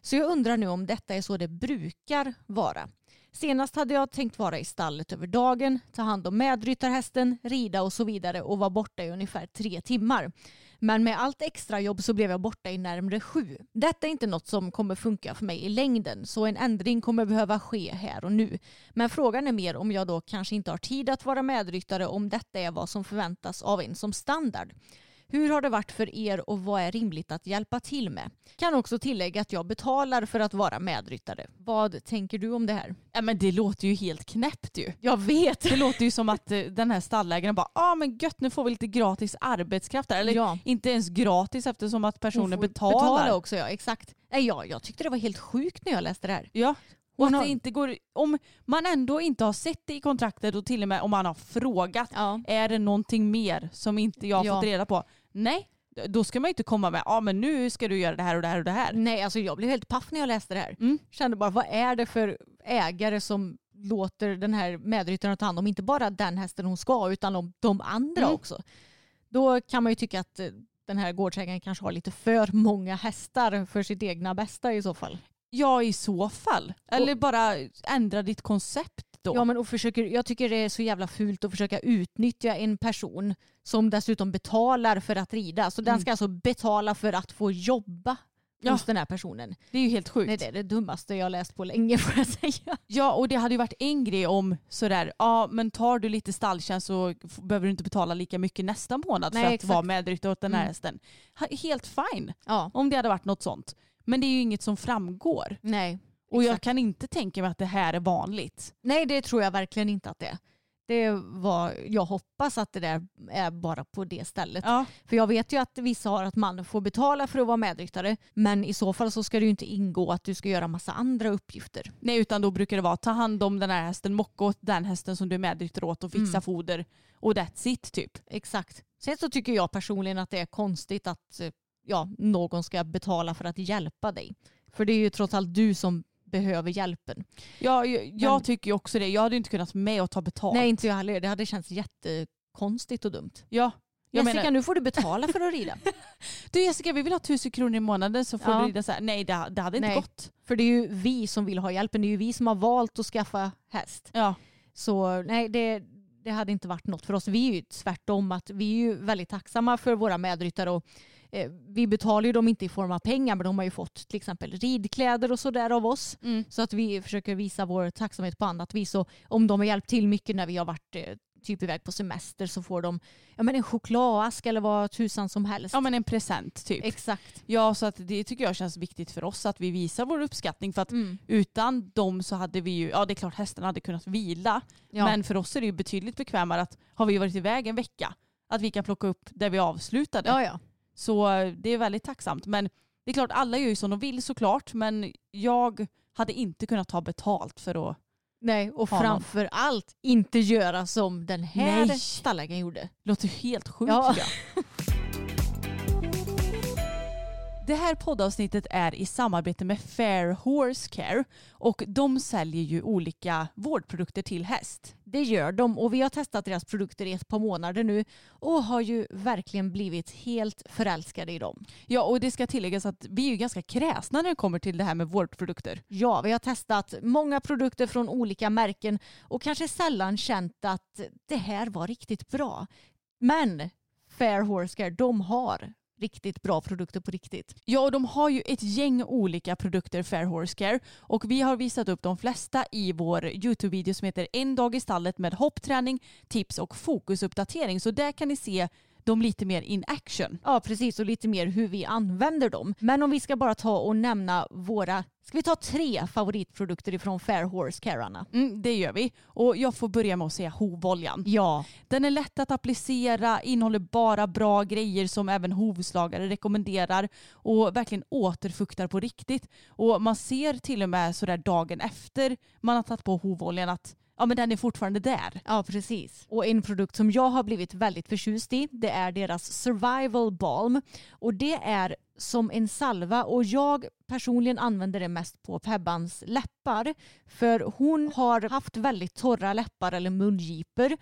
Så jag undrar nu om detta är så det brukar vara. Senast hade jag tänkt vara i stallet över dagen, ta hand om medryttarhästen, rida och så vidare och vara borta i ungefär tre timmar. Men med allt extra jobb så blev jag borta i närmare sju. Detta är inte något som kommer funka för mig i längden så en ändring kommer behöva ske här och nu. Men frågan är mer om jag då kanske inte har tid att vara medryttare om detta är vad som förväntas av en som standard. Hur har det varit för er och vad är rimligt att hjälpa till med? Kan också tillägga att jag betalar för att vara medryttare. Vad tänker du om det här? Ja, men det låter ju helt knäppt ju. Jag vet. Det låter ju som att eh, den här stallägaren bara, ja ah, men gött nu får vi lite gratis arbetskraft där. Eller Ja. inte ens gratis eftersom att personen betalar. Betala också, ja exakt. Nej, ja, jag tyckte det var helt sjukt när jag läste det här. Ja. Och att det inte går, om man ändå inte har sett det i kontraktet och till och med om man har frågat, Ja. är det någonting mer som inte jag har Ja. fått reda på? Nej, då ska man ju inte komma med, ja men nu ska du göra det här och det här och det här. Nej, alltså jag blev helt paff när jag läste det här. Mm. Kände bara, vad är det för ägare som låter den här medryttaren ta hand om inte bara den hästen hon ska utan om de andra Mm. också. Då kan man ju tycka att eh, den här gårdsägaren kanske har lite för många hästar för sitt egna bästa i så fall. Ja i så fall. Eller bara ändra ditt koncept då. Ja, men och försöker, jag tycker det är så jävla fult att försöka utnyttja en person som dessutom betalar för att rida. Så den Mm. ska alltså betala för att få jobba Ja. hos den här personen. Det är ju helt sjukt. Nej, det är det dummaste jag läst på länge får jag säga. Ja och det hade ju varit en grej om sådär, ja men tar du lite stalltjänst så behöver du inte betala lika mycket nästa månad Nej, för att exakt. vara medryttare åt den här Mm. hästen. Helt fine Ja. om det hade varit något sånt. Men det är ju inget som framgår. Nej. Och jag Exakt. kan inte tänka mig att det här är vanligt. Nej, det tror jag verkligen inte att det är. Det var, jag hoppas att det där är bara på det stället. Ja. För jag vet ju att vissa har att man får betala för att vara medryttare. Men i så fall så ska det ju inte ingå att du ska göra massa andra uppgifter. Nej utan då brukar det vara ta hand om den här hästen, mocka åt den hästen som du är medryttare åt och fixa Mm. foder och that's it typ. Exakt. Sen så tycker jag personligen att det är konstigt att eh, ja, någon ska betala för att hjälpa dig. För det är ju trots allt du som behöver hjälpen. Ja, jag, jag Men- tycker ju också det. Jag hade inte kunnat med och ta betalt. Nej, inte jag heller. Det hade känts jättekonstigt och dumt. Ja. Jag Jessica, menar, nu får du betala för att rida. du Jessica vi vill ha tusen kronor i månaden så får Ja. du rida så här. Nej det, det hade inte Nej. gått. För det är ju vi som vill ha hjälpen. Det är ju vi som har valt att skaffa häst. Ja. Så nej, det, det hade inte varit något för oss. Vi är ju tvärtom att vi är ju väldigt tacksamma för våra medryttare och vi betalar ju dem inte i form av pengar men de har ju fått till exempel ridkläder och sådär av oss. Mm. Så att vi försöker visa vår tacksamhet på annat vis. Och om de har hjälpt till mycket när vi har varit eh, typ iväg på semester så får de ja, men en chokladask eller vad tusan som helst. ja men en present typ. Exakt. Ja så att det tycker jag känns viktigt för oss att vi visar vår uppskattning för att Mm. utan dem så hade vi ju, ja det är klart hästarna hade kunnat vila Ja. men för oss är det ju betydligt bekvämare att har vi varit iväg en vecka att vi kan plocka upp där vi avslutade. ja, ja. Så det är väldigt tacksamt. Men det är klart, alla gör ju som de vill såklart. Men jag hade inte kunnat ta betalt för att... Nej, och Ha någon. framför allt inte göra som den här stallägaren gjorde. Låter helt sjukt Ja. Det här poddavsnittet är i samarbete med Fair Horse Care och de säljer ju olika vårdprodukter till häst. Det gör de och vi har testat deras produkter i ett par månader nu och har ju verkligen blivit helt förälskade i dem. Ja och det ska tilläggas att vi är ju ganska kräsna när det kommer till det här med vårdprodukter. Ja, vi har testat många produkter från olika märken och kanske sällan känt att det här var riktigt bra. Men Fair Horse Care, de har riktigt bra produkter på riktigt. Ja, och de har ju ett gäng olika produkter Fair Horse Care och vi har visat upp de flesta i vår Youtube-video som heter En dag i stallet med hoppträning, tips och fokusuppdatering. Så där kan ni se dem lite mer in action. Ja, precis och lite mer hur vi använder dem. Men om vi ska bara ta och nämna våra, ska vi ta tre favoritprodukter ifrån Fair Horse Care, Anna? Mm, det gör vi. Och jag får börja med att säga hovoljan. Ja, Den är lätt att applicera, innehåller bara bra grejer som även hovslagare rekommenderar och verkligen återfuktar på riktigt. Och man ser till och med sådär dagen efter man har tagit på hovoljan att ja, men den är fortfarande där. Ja, precis. Och en produkt som jag har blivit väldigt förtjust i det är deras Survival Balm. Och det är som en salva och jag personligen använder det mest på Pebbans läppar. För hon har haft väldigt torra läppar eller mungipor.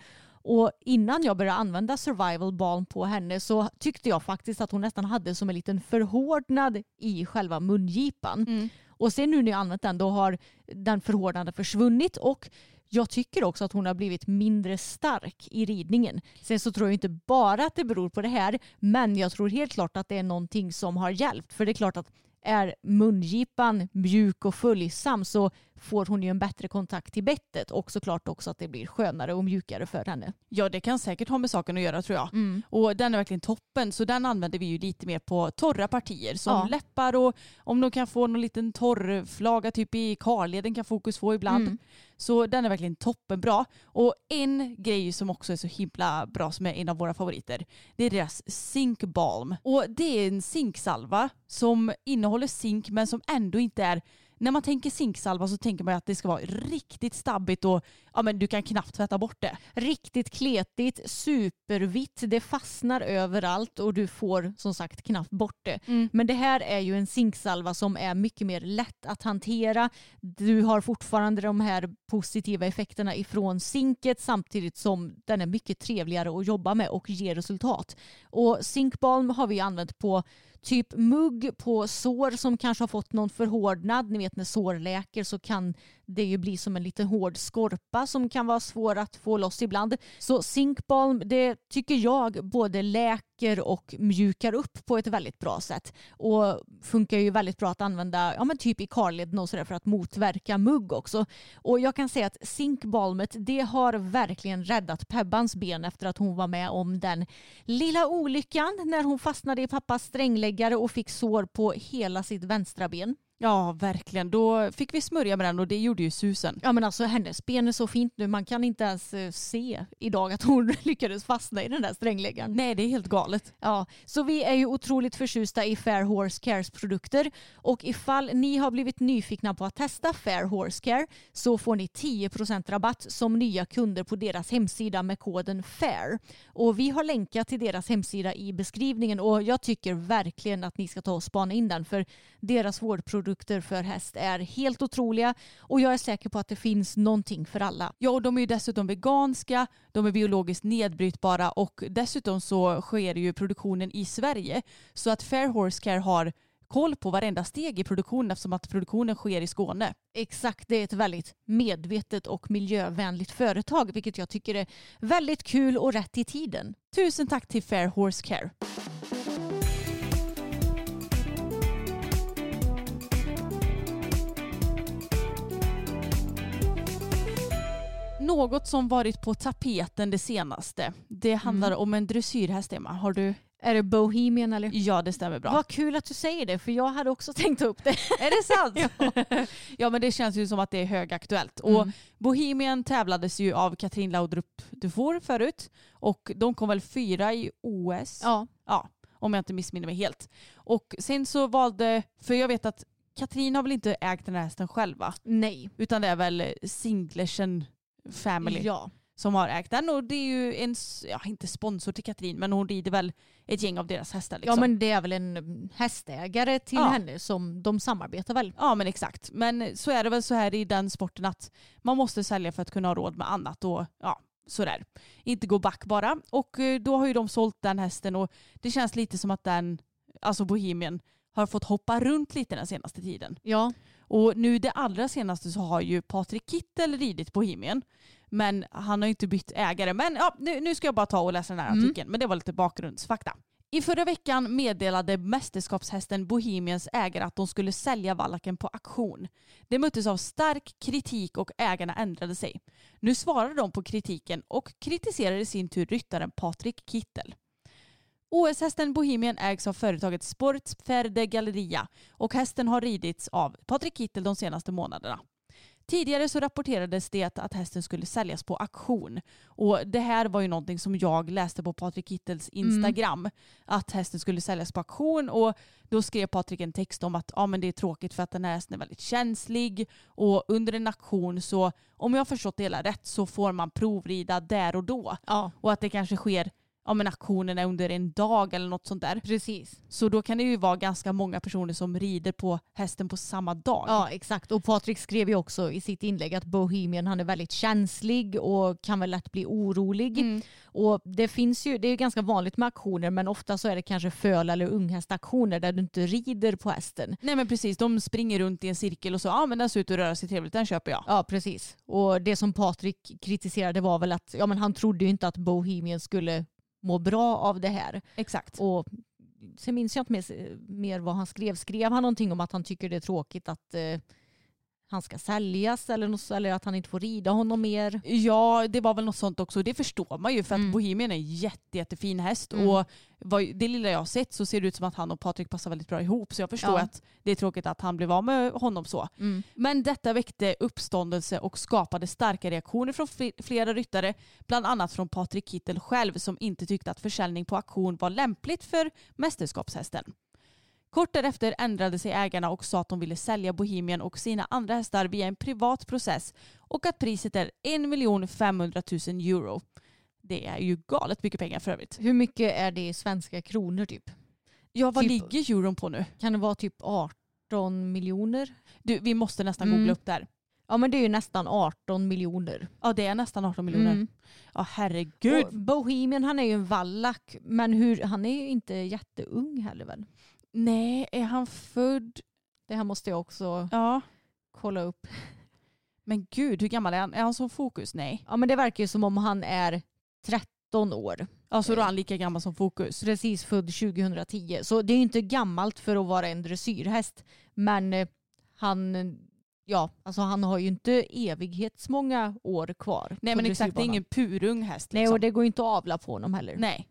Och innan jag började använda survival balm på henne så tyckte jag faktiskt att hon nästan hade som en liten förhårdnad i själva mungipan. Och sen nu när jag använt den då har den förhårdnaden försvunnit och jag tycker också att hon har blivit mindre stark i ridningen. Sen så tror jag inte bara att det beror på det här men jag tror helt klart att det är någonting som har hjälpt. För det är klart att är mungipan mjuk och följsam så får hon ju en bättre kontakt till bettet och såklart också att det blir skönare och mjukare för henne. Ja det kan säkert ha med saken att göra tror jag. Mm. Och den är verkligen toppen så den använder vi ju lite mer på torra partier som Ja. läppar och om de kan få någon liten torr flaga typ i karleden kan fokus få ibland. Mm. Så den är verkligen toppenbra. Och en grej som också är så himla bra som är en av våra favoriter det är deras Zink Balm. Och det är en zinksalva som innehåller zink men som ändå inte är när man tänker zinksalva så tänker man att det ska vara riktigt stabbigt och ja, men du kan knappt tvätta bort det. Riktigt kletigt, supervitt, det fastnar överallt och du får som sagt knappt bort det. Mm. Men det här är ju en zinksalva som är mycket mer lätt att hantera. Du har fortfarande de här positiva effekterna ifrån zinket samtidigt som den är mycket trevligare att jobba med och ger resultat. Och zinkbalm har vi använt på typ mugg på sår som kanske har fått någon förhårdnad. Ni vet när sår läker så kan det blir som en liten hård skorpa som kan vara svår att få loss ibland. Så zinkbalm det tycker jag både läker läker och mjukar upp på ett väldigt bra sätt. Och funkar ju väldigt bra att använda ja, men typ i karleden och sådär för att motverka mugg också. Och jag kan säga att zinkbalmet det har verkligen räddat Pebbans ben efter att hon var med om den lilla olyckan när hon fastnade i pappas strängläggare och fick sår på hela sitt vänstra ben. Ja, verkligen. Då fick vi smörja med den och det gjorde ju susen. Ja men alltså hennes ben är så fint nu. Man kan inte ens eh, se idag att hon lyckades fastna i den där strängläggaren. Nej, det är helt galet. Ja, så vi är ju otroligt förtjusta i Fair Horse Cares produkter och ifall ni har blivit nyfikna på att testa Fair Horse Care så får ni 10% rabatt som nya kunder på deras hemsida med koden FAIR. Och vi har länkat till deras hemsida i beskrivningen och jag tycker verkligen att ni ska ta och spana in den för deras vårdprodukter för häst är helt otroliga och jag är säker på att det finns någonting för alla. Ja, och de är ju dessutom veganska, de är biologiskt nedbrytbara och dessutom så sker ju produktionen i Sverige. Så att Fair Horse Care har koll på varenda steg i produktionen eftersom att produktionen sker i Skåne. Exakt, det är ett väldigt medvetet och miljövänligt företag vilket jag tycker är väldigt kul och rätt i tiden. Tusen tack till Fair Horse Care. Något som varit på tapeten det senaste. Det handlar om en dressyrhäst Emma. Har du? Är det Bohemian eller? Ja det stämmer bra. Vad kul att du säger det för jag hade också tänkt upp det. Är det sant? ja. ja men det känns ju som att det är högaktuellt. Och Mm. Bohemian tävlades ju av Katrin Laudrup Dufour förut och de kom väl fyra i OS. Ja. Ja, om jag inte missminner mig helt. Och sen så valde, för jag vet att Katrin har väl inte ägt den här hästen själv va? Nej. Utan det är väl Singlersen Family Ja. som har ägt den och det är ju en, ja inte sponsor till Katrin men hon rider väl ett gäng av deras hästar liksom. ja men det är väl en hästägare till Ja. henne som de samarbetar väl. Ja men exakt. Men så är det väl så här i den sporten att man måste sälja för att kunna ha råd med annat och ja, sådär. Inte gå back bara. Och eh, då har ju de sålt den hästen och det känns lite som att den, alltså Bohemian, har fått hoppa runt lite den senaste tiden. Ja. Och nu det allra senaste så har ju Patrik Kittel ridit Bohemian. Men han har ju inte bytt ägare. Men ja, nu, nu ska jag bara ta och läsa den här Mm. artikeln. Men det var lite bakgrundsfakta. I förra veckan meddelade mästerskapshästen Bohemians ägare att de skulle sälja vallaken på auktion. Det möttes av stark kritik och ägarna ändrade sig. Nu svarade de på kritiken och kritiserade i sin tur ryttaren Patrik Kittel. OS-hästen Bohemian ägs av företaget Sportspferde Galleria och hästen har ridits av Patrik Kittel de senaste månaderna. Tidigare så rapporterades det att hästen skulle säljas på auktion. Och det här var ju någonting som jag läste på Patrik Kittels Instagram. Att hästen skulle säljas på auktion och då skrev Patrik en text om att ja, men det är tråkigt för att den här hästen är väldigt känslig och under en auktion så om jag har förstått det hela rätt så får man provrida där och då. Ja. Och att det kanske sker ja, men auktionen är under en dag eller något sånt där. Precis. Så då kan det ju vara ganska många personer som rider på hästen på samma dag. Ja exakt och Patrik skrev ju också i sitt inlägg att Bohemian han är väldigt känslig och kan väl lätt bli orolig. Mm. Och det finns ju, det är ganska vanligt med aktioner men ofta så är det kanske föl eller unghästaktioner där du inte rider på hästen. Nej men precis, de springer runt i en cirkel och så, ja men den ser ut att röra sig trevligt, den köper jag. Ja precis. Och det som Patrik kritiserade var väl att ja, men han trodde ju inte att Bohemian skulle må bra av det här. Exakt. Och sen minns jag inte mer, mer vad han skrev. Skrev han någonting om att han tycker det är tråkigt att eh, han ska säljas eller, något, eller att han inte får rida honom mer? Ja, det var väl något sånt också. Det förstår man ju för att Mm. Bohemian är en jätte, jättefin häst. Mm. Och vad, det lilla jag har sett så ser det ut som att han och Patrik passar väldigt bra ihop. Så jag förstår Ja. att det är tråkigt att han blev av med honom så. Mm. Men detta väckte uppståndelse och skapade starka reaktioner från fl- flera ryttare. Bland annat från Patrik Kittel själv som inte tyckte att försäljning på auktion var lämpligt för mästerskapshästen. Kort därefter ändrade sig ägarna och sa att de ville sälja Bohemian och sina andra hästar via en privat process och att priset är 1 500 000 euro. Det är ju galet mycket pengar för övrigt. Hur mycket är det i svenska kronor typ? Ja, vad Typ- ligger euron på nu? Kan det vara typ 18 miljoner? Du, vi måste nästan Mm. googla upp där. Ja men det är ju nästan 18 miljoner. Ja, det är nästan 18 miljoner. Mm. Ja, herregud. Och Bohemian han är ju en vallack men hur, han är ju inte jätteung heller väl? Nej, är han född? Det här måste jag också Ja. kolla upp. Men gud, hur gammal är han? Är han som fokus? Nej. Ja men det verkar ju som om han är 13 år. Alltså då är han lika gammal som Fokus. Precis född 2010. Så det är ju inte gammalt för att vara en dressyrhäst. Men eh, han, ja, alltså han har ju inte evighetsmånga år kvar. Nej men exakt, det är ingen purung häst. Nej Liksom. och det går ju inte att avla på honom heller. Nej.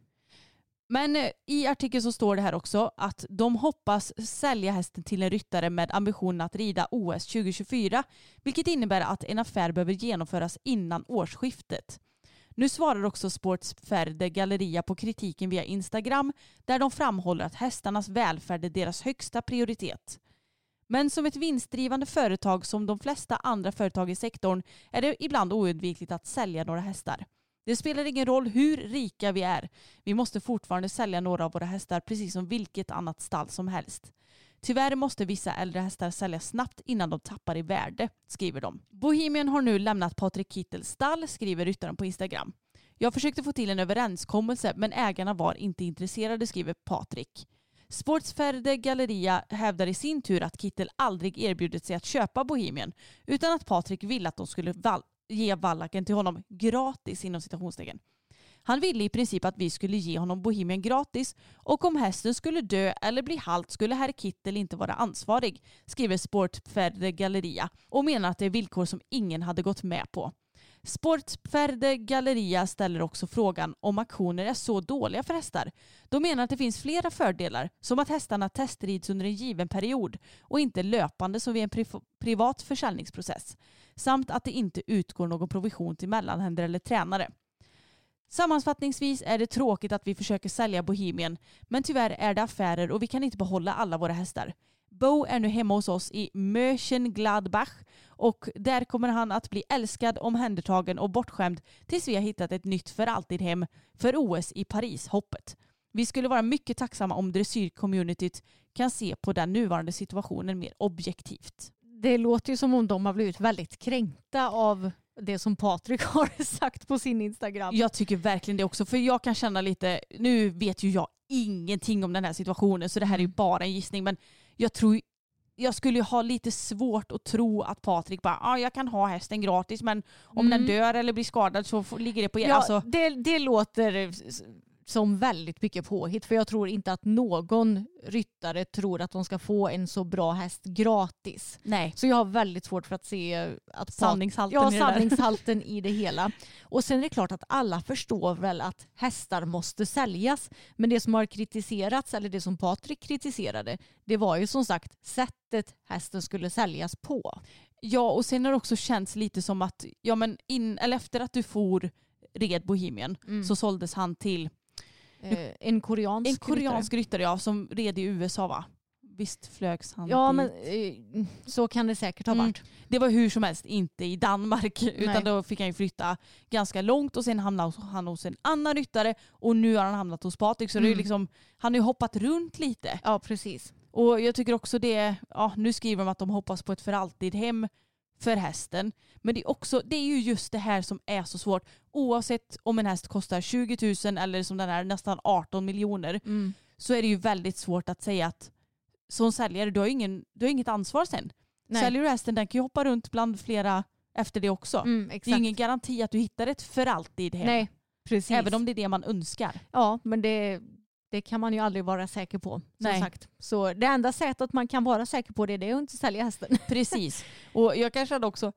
Men eh, i artikeln så står det här också att de hoppas sälja hästen till en ryttare med ambitionen att rida OS 2024, vilket innebär att en affär behöver genomföras innan årsskiftet. Nu svarar också Sports Ferde Galleria på kritiken via Instagram där de framhåller att hästarnas välfärd är deras högsta prioritet. Men som ett vinstdrivande företag som de flesta andra företag i sektorn är det ibland oundvikligt att sälja några hästar. Det spelar ingen roll hur rika vi är. Vi måste fortfarande sälja några av våra hästar precis som vilket annat stall som helst. Tyvärr måste vissa äldre hästar säljas snabbt innan de tappar i värde, skriver de. Bohemian har nu lämnat Patrik Kittels stall, skriver ryttaren på Instagram. Jag försökte få till en överenskommelse men ägarna var inte intresserade, skriver Patrik. Sportsferde Galleria hävdar i sin tur att Kittel aldrig erbjudit sig att köpa Bohemian utan att Patrik ville att de skulle ge vallaken till honom gratis inom citationstecken. Han ville i princip att vi skulle ge honom Bohemian gratis och om hästen skulle dö eller bli halt skulle herr Kittel inte vara ansvarig, skriver Sportferde Galleria och menar att det är villkor som ingen hade gått med på. Sportferde Galleria ställer också frågan om auktioner är så dåliga för hästar. De menar att det finns flera fördelar, som att hästarna testrids under en given period och inte löpande som vid en privat försäljningsprocess. Samt att det inte utgår någon provision till mellanhänder eller tränare. Sammanfattningsvis är det tråkigt att vi försöker sälja Bohemian, men tyvärr är det affärer och vi kan inte behålla alla våra hästar. Bo är nu hemma hos oss i Mönchengladbach och där kommer han att bli älskad, omhändertagen och bortskämd tills vi har hittat ett nytt för alltid hem för OS i Paris-hoppet. Vi skulle vara mycket tacksamma om dressyrcommunityt kan se på den nuvarande situationen mer objektivt. Det låter ju som om de har blivit väldigt kränkta av det som Patrik har sagt på sin Instagram. Jag tycker verkligen det också, för jag kan känna lite, nu vet ju jag ingenting om den här situationen så det här är ju bara en gissning, men jag tror jag skulle ju ha lite svårt att tro att Patrik bara, ah, jag kan ha hästen gratis men om den dör eller blir skadad så ligger det på er. Ja, alltså, det, det låter som väldigt mycket påhitt för jag tror inte att någon ryttare tror att de ska få en så bra häst gratis. nej. Så jag har väldigt svårt för att se att Pat- Sanningshalten ja, i sanningshalten i det hela. Och sen är det klart att alla förstår väl att hästar måste säljas. Men det som har kritiserats, eller det som Patrik kritiserade, det var ju som sagt sättet hästen skulle säljas på. Ja och sen har det också känts lite som att, ja men in, eller efter att du for red Bohemian så såldes han till Eh, en koreansk en koreansk ryttare ja, som red i USA va? Visst flögs han Ja dit? men eh, så kan det säkert ha Mm. varit. Det var hur som helst inte i Danmark utan Nej. då fick han ju flytta ganska långt och sen hamnade han hos en annan ryttare och nu har han hamnat hos Patrik så det är Mm. liksom, han har ju hoppat runt lite. Ja precis. Och jag tycker också det, ja nu skriver de att de hoppas på ett för alltid hem för hästen. Men det är, också, det är ju just det här som är så svårt. Oavsett om en häst kostar 20 000 eller som den är nästan 18 miljoner Mm. så är det ju väldigt svårt att säga att som säljare, du har, ingen, du har inget ansvar sen. Nej. Säljer du hästen, den kan ju hoppa runt bland flera efter det också. Mm, Det är ingen garanti att du hittar ett för alltid hem. Nej precis. Även om det är det man önskar. Ja, men det, det kan man ju aldrig vara säker på. Nej. sagt. Så det enda sättet man kan vara säker på det, det är att inte sälja hästen. Precis. Och jag kan känna också,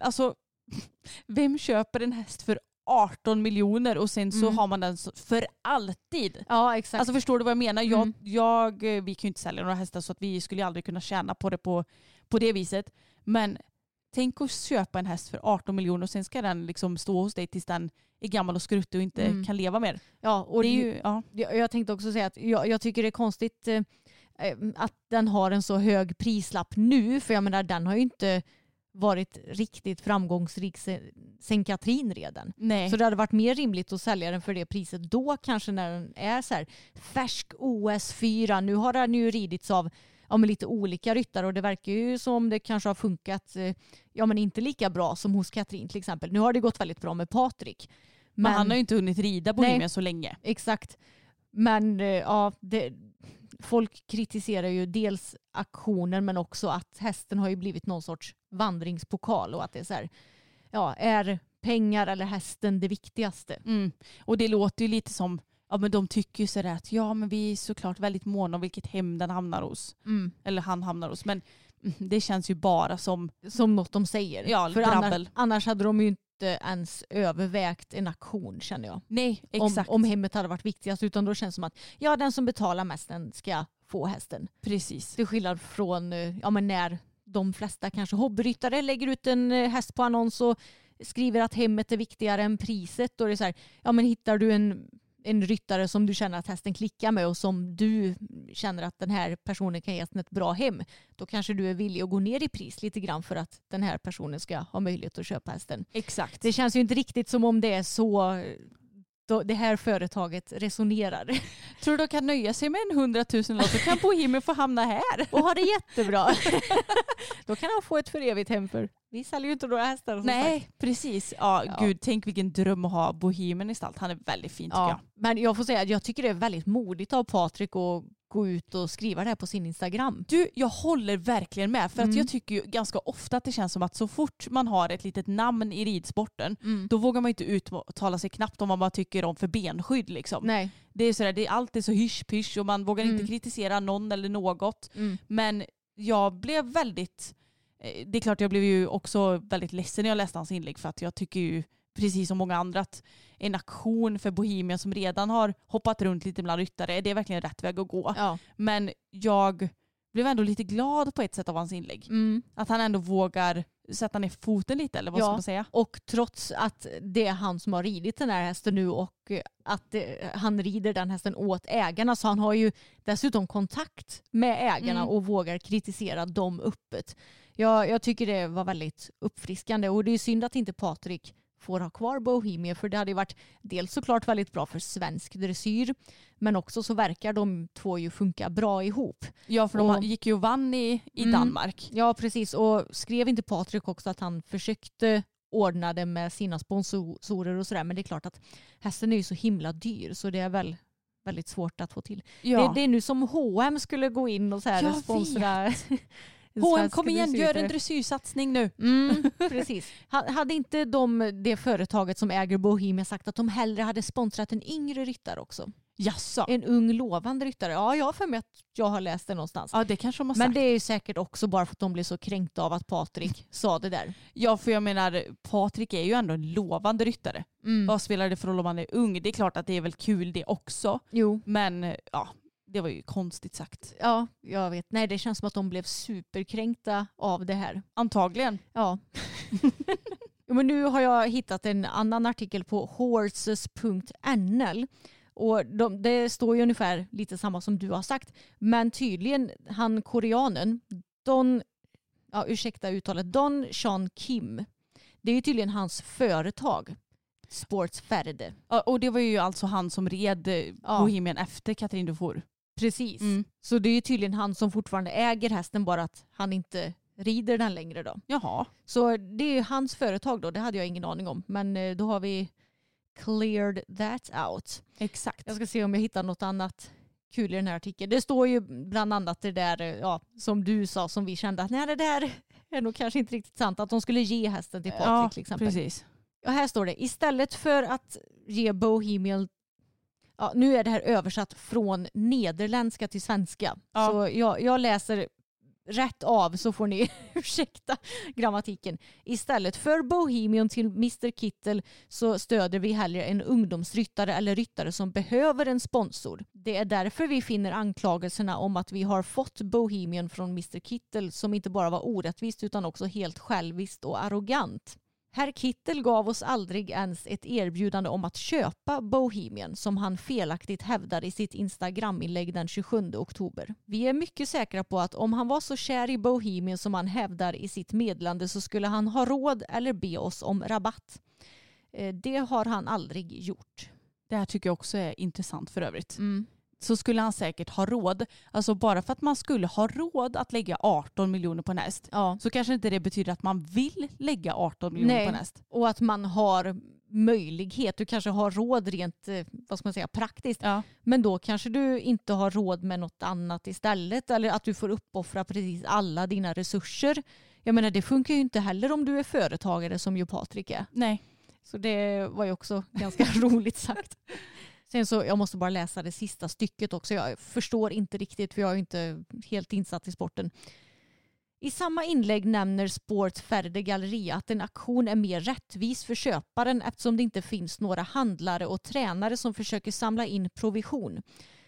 alltså, vem köper en häst för 18 miljoner och sen så Mm. har man den för alltid? Ja, exakt. Alltså förstår du vad jag menar? Jag, Mm. jag, eh, vi kan ju inte sälja några hästar så att vi skulle aldrig kunna tjäna på det på, på det viset. Men tänk att köpa en häst för 18 miljoner och sen ska den liksom stå hos dig tills den är gammal och skruttig och inte Mm. kan leva mer. ja, och det är ju, ja. jag, tänkte också säga att jag, jag tycker det är konstigt eh, eh, att den har en så hög prislapp nu. För jag menar, den har ju inte varit riktigt framgångsrik sen, Katrin redan. Nej. Så det hade varit mer rimligt att sälja den för det priset då kanske när den är så här färsk OS4. Nu har den ju ridits av ja, men lite olika ryttare och det verkar ju som om det kanske har funkat eh, ja, men inte lika bra som hos Katrin till exempel. Nu har det gått väldigt bra med Patrik. men, han har ju inte hunnit rida Bohemian Nej. så länge. Exakt. Men eh, ja, det, folk kritiserar ju dels aktionen men också att hästen har ju blivit någon sorts vandringspokal och att det är så här, ja, är pengar eller hästen det viktigaste. Mm. Och det låter ju lite som, ja men de tycker ju sådär att ja men vi är såklart väldigt måna om vilket hem den hamnar hos. Eller han hamnar hos. Men mm, det känns ju bara som, Som något de säger. Ja, För annars, annars hade de ju inte ens övervägt en aktion känner jag. nej Om, exakt. om hemmet hade varit viktigast. Utan då känns det som att ja, den som betalar mest den ska få hästen. Precis. Till skillnad från eh, ja, men när de flesta kanske hobbyryttare lägger ut en eh, häst på annons och skriver att hemmet är viktigare än priset. Då är det så här, ja men hittar du en, en ryttare som du känner att hästen klickar med och som du känner att den här personen kan ge hästen ett bra hem. Då kanske du är villig att gå ner i pris lite grann för att den här personen ska ha möjlighet att köpa hästen. Exakt. Det känns ju inte riktigt som om det är så det här företaget resonerar. Tror du de kan nöja sig med en 100 000 låt så kan Bohemian få hamna här. och har det jättebra. Då kan han få ett för evigt hem för vi säljer ju inte några hästar. som sagt. Nej, precis. Ja, Ja. gud, tänk vilken dröm att ha Bohemian i stalt. Han är väldigt fin tycker Ja, jag. men jag får säga att jag tycker det är väldigt modigt av Patrik att gå ut och skriva det här på sin Instagram. Du, jag håller verkligen med. För att Mm. jag tycker ju ganska ofta att det känns som att så fort man har ett litet namn i ridsporten då vågar man inte uttala sig knappt om vad man tycker om för benskydd. Liksom. Nej. Det är sådär, det är alltid så hysch-pysch och man vågar Mm. inte kritisera någon eller något. Men jag blev väldigt, det är klart jag blev ju också väldigt ledsen när jag läste hans inlägg för att jag tycker ju precis som många andra att en aktion för Bohemian som redan har hoppat runt lite bland ryttare, det är verkligen rätt väg att gå. Ja. Men jag blev ändå lite glad på ett sätt av hans inlägg. Mm. Att han ändå vågar sätta ner foten lite eller vad Ja. ska man säga? Och trots att det är han som har ridit den här hästen nu och att eh, han rider den hästen åt ägarna så han har ju dessutom kontakt med ägarna Mm. och vågar kritisera dem öppet. Jag, jag tycker det var väldigt uppfriskande och det är synd att inte Patrik får ha kvar Bohemian för det hade varit dels såklart väldigt bra för svensk dressyr men också så verkar de två ju funka bra ihop. Ja för de Och- gick ju och vann i, i Mm. Danmark. Ja precis och skrev inte Patrik också att han försökte ordna det med sina sponsorer och sådär men det är klart att hästen är ju så himla dyr så det är väl väldigt svårt att få till. Ja. Det, det är nu som H&M skulle gå in och så här Jag sponsra H&M kom igen, gör en dressyrsatsning nu. Mm, precis. Ha- Hade inte de, det företaget som äger Bohemia sagt att de hellre hade sponsrat en yngre ryttare också? Jaså? En ung lovande ryttare? Ja, jag har för mig att jag har läst det någonstans. Ja det kanske de har Men sagt. det är ju säkert också bara för att de blir så kränkta av att Patrik sa det där. Ja för jag menar Patrik är ju ändå en lovande ryttare. Mm. Vad spelar det för roll om han är ung? Det är klart att det är väl kul det också. Jo, Men ja, det var ju konstigt sagt. ja, jag vet. Nej, det känns som att de blev superkränkta av det här. Antagligen. Ja. Men nu har jag hittat en annan artikel på horses.nl. Och de, det står ju ungefär lite samma som du har sagt. Men tydligen han koreanen, Don, ja, ursäkta uttalet, Don Sean Kim. Det är ju tydligen hans företag. Sportsfärde. Ja, och det var ju alltså han som red eh, Ja. Bohemian efter Katrin Dufour. Precis. Mm. Så det är ju tydligen han som fortfarande äger hästen bara att han inte rider den längre då. Jaha. Så det är ju hans företag då, det hade jag ingen aning om. Men eh, då har vi cleared that out. Exakt. Jag ska se om jag hittar något annat kul i den här artikeln. Det står ju bland annat det där eh, ja, som du sa som vi kände att nej det där är nog kanske inte riktigt sant. Att de skulle ge hästen till Patrik ja, till exempel. precis. Ja, här står det istället för att ge Bohemian Ja, nu är det här översatt från nederländska till svenska. Ja. Så jag, jag läser rätt av så får ni ursäkta grammatiken. Istället för Bohemian till Mr Kittel så stöder vi hellre en ungdomsryttare eller ryttare som behöver en sponsor. Det är därför vi finner anklagelserna om att vi har fått Bohemian från Mr Kittel som inte bara var orättvist utan också helt själviskt och arrogant. Herr Kittel gav oss aldrig ens ett erbjudande om att köpa Bohemian som han felaktigt hävdar i sitt Instagram-inlägg den 27 oktober. Vi är mycket säkra på att om han var så kär i Bohemian som han hävdar i sitt meddelande så skulle han ha råd eller be oss om rabatt. Eh, Det har han aldrig gjort. Det här tycker jag också är intressant för övrigt. Mm. Så skulle han säkert ha råd. Alltså bara för att man skulle ha råd att lägga 18 miljoner på en häst Ja. så kanske inte det betyder att man vill lägga 18 miljoner Nej. på en häst. Och att man har möjlighet, du kanske har råd rent eh, vad ska man säga, praktiskt Ja. Men då kanske du inte har råd med något annat istället eller att du får uppoffra precis alla dina resurser. Jag menar det funkar ju inte heller om du är företagare som ju Patrik är. Nej. Så det var ju också ganska roligt sagt. Sen så, jag måste bara läsa det sista stycket också. Jag förstår inte riktigt för jag är inte helt insatt i sporten. I samma inlägg nämner Sport Ferde Galleria att en aktion är mer rättvis för köparen eftersom det inte finns några handlare och tränare som försöker samla in provision.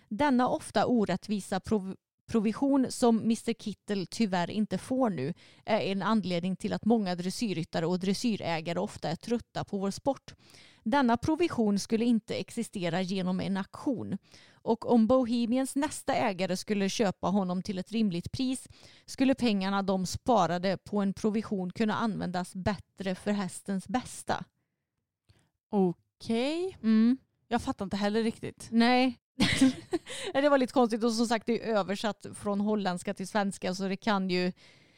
Denna ofta orättvisa prov provision som Mr Kittel tyvärr inte får nu är en anledning till att många dressyrryttare och dressyrägare ofta är trötta på vår sport. Denna provision skulle inte existera genom en aktion och om Bohemians nästa ägare skulle köpa honom till ett rimligt pris skulle pengarna de sparade på en provision kunna användas bättre för hästens bästa. Okej. Mm. Jag fattar inte heller riktigt. Nej. det var lite konstigt och som sagt det är översatt från holländska till svenska så det kan ju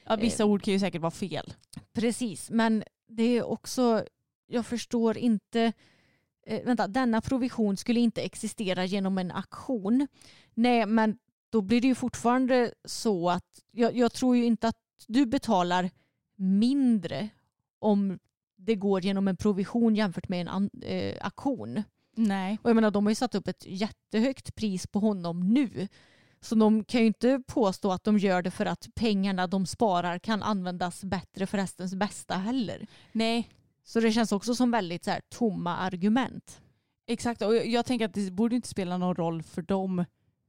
Ja, vissa ord kan ju säkert vara fel. Precis, men det är också, jag förstår inte, eh, vänta, denna provision skulle inte existera genom en aktion. Nej, men då blir det ju fortfarande så att jag, jag tror ju inte att du betalar mindre om det går genom en provision jämfört med en eh, aktion. Nej. Och jag menar, de har ju satt upp ett jättehögt pris på honom nu. Så de kan ju inte påstå att de gör det för att pengarna de sparar kan användas bättre för hästens bästa heller. Nej, Så det känns också som väldigt så här, tomma argument. exakt. Och jag, jag tänker att det borde inte spela någon roll för dem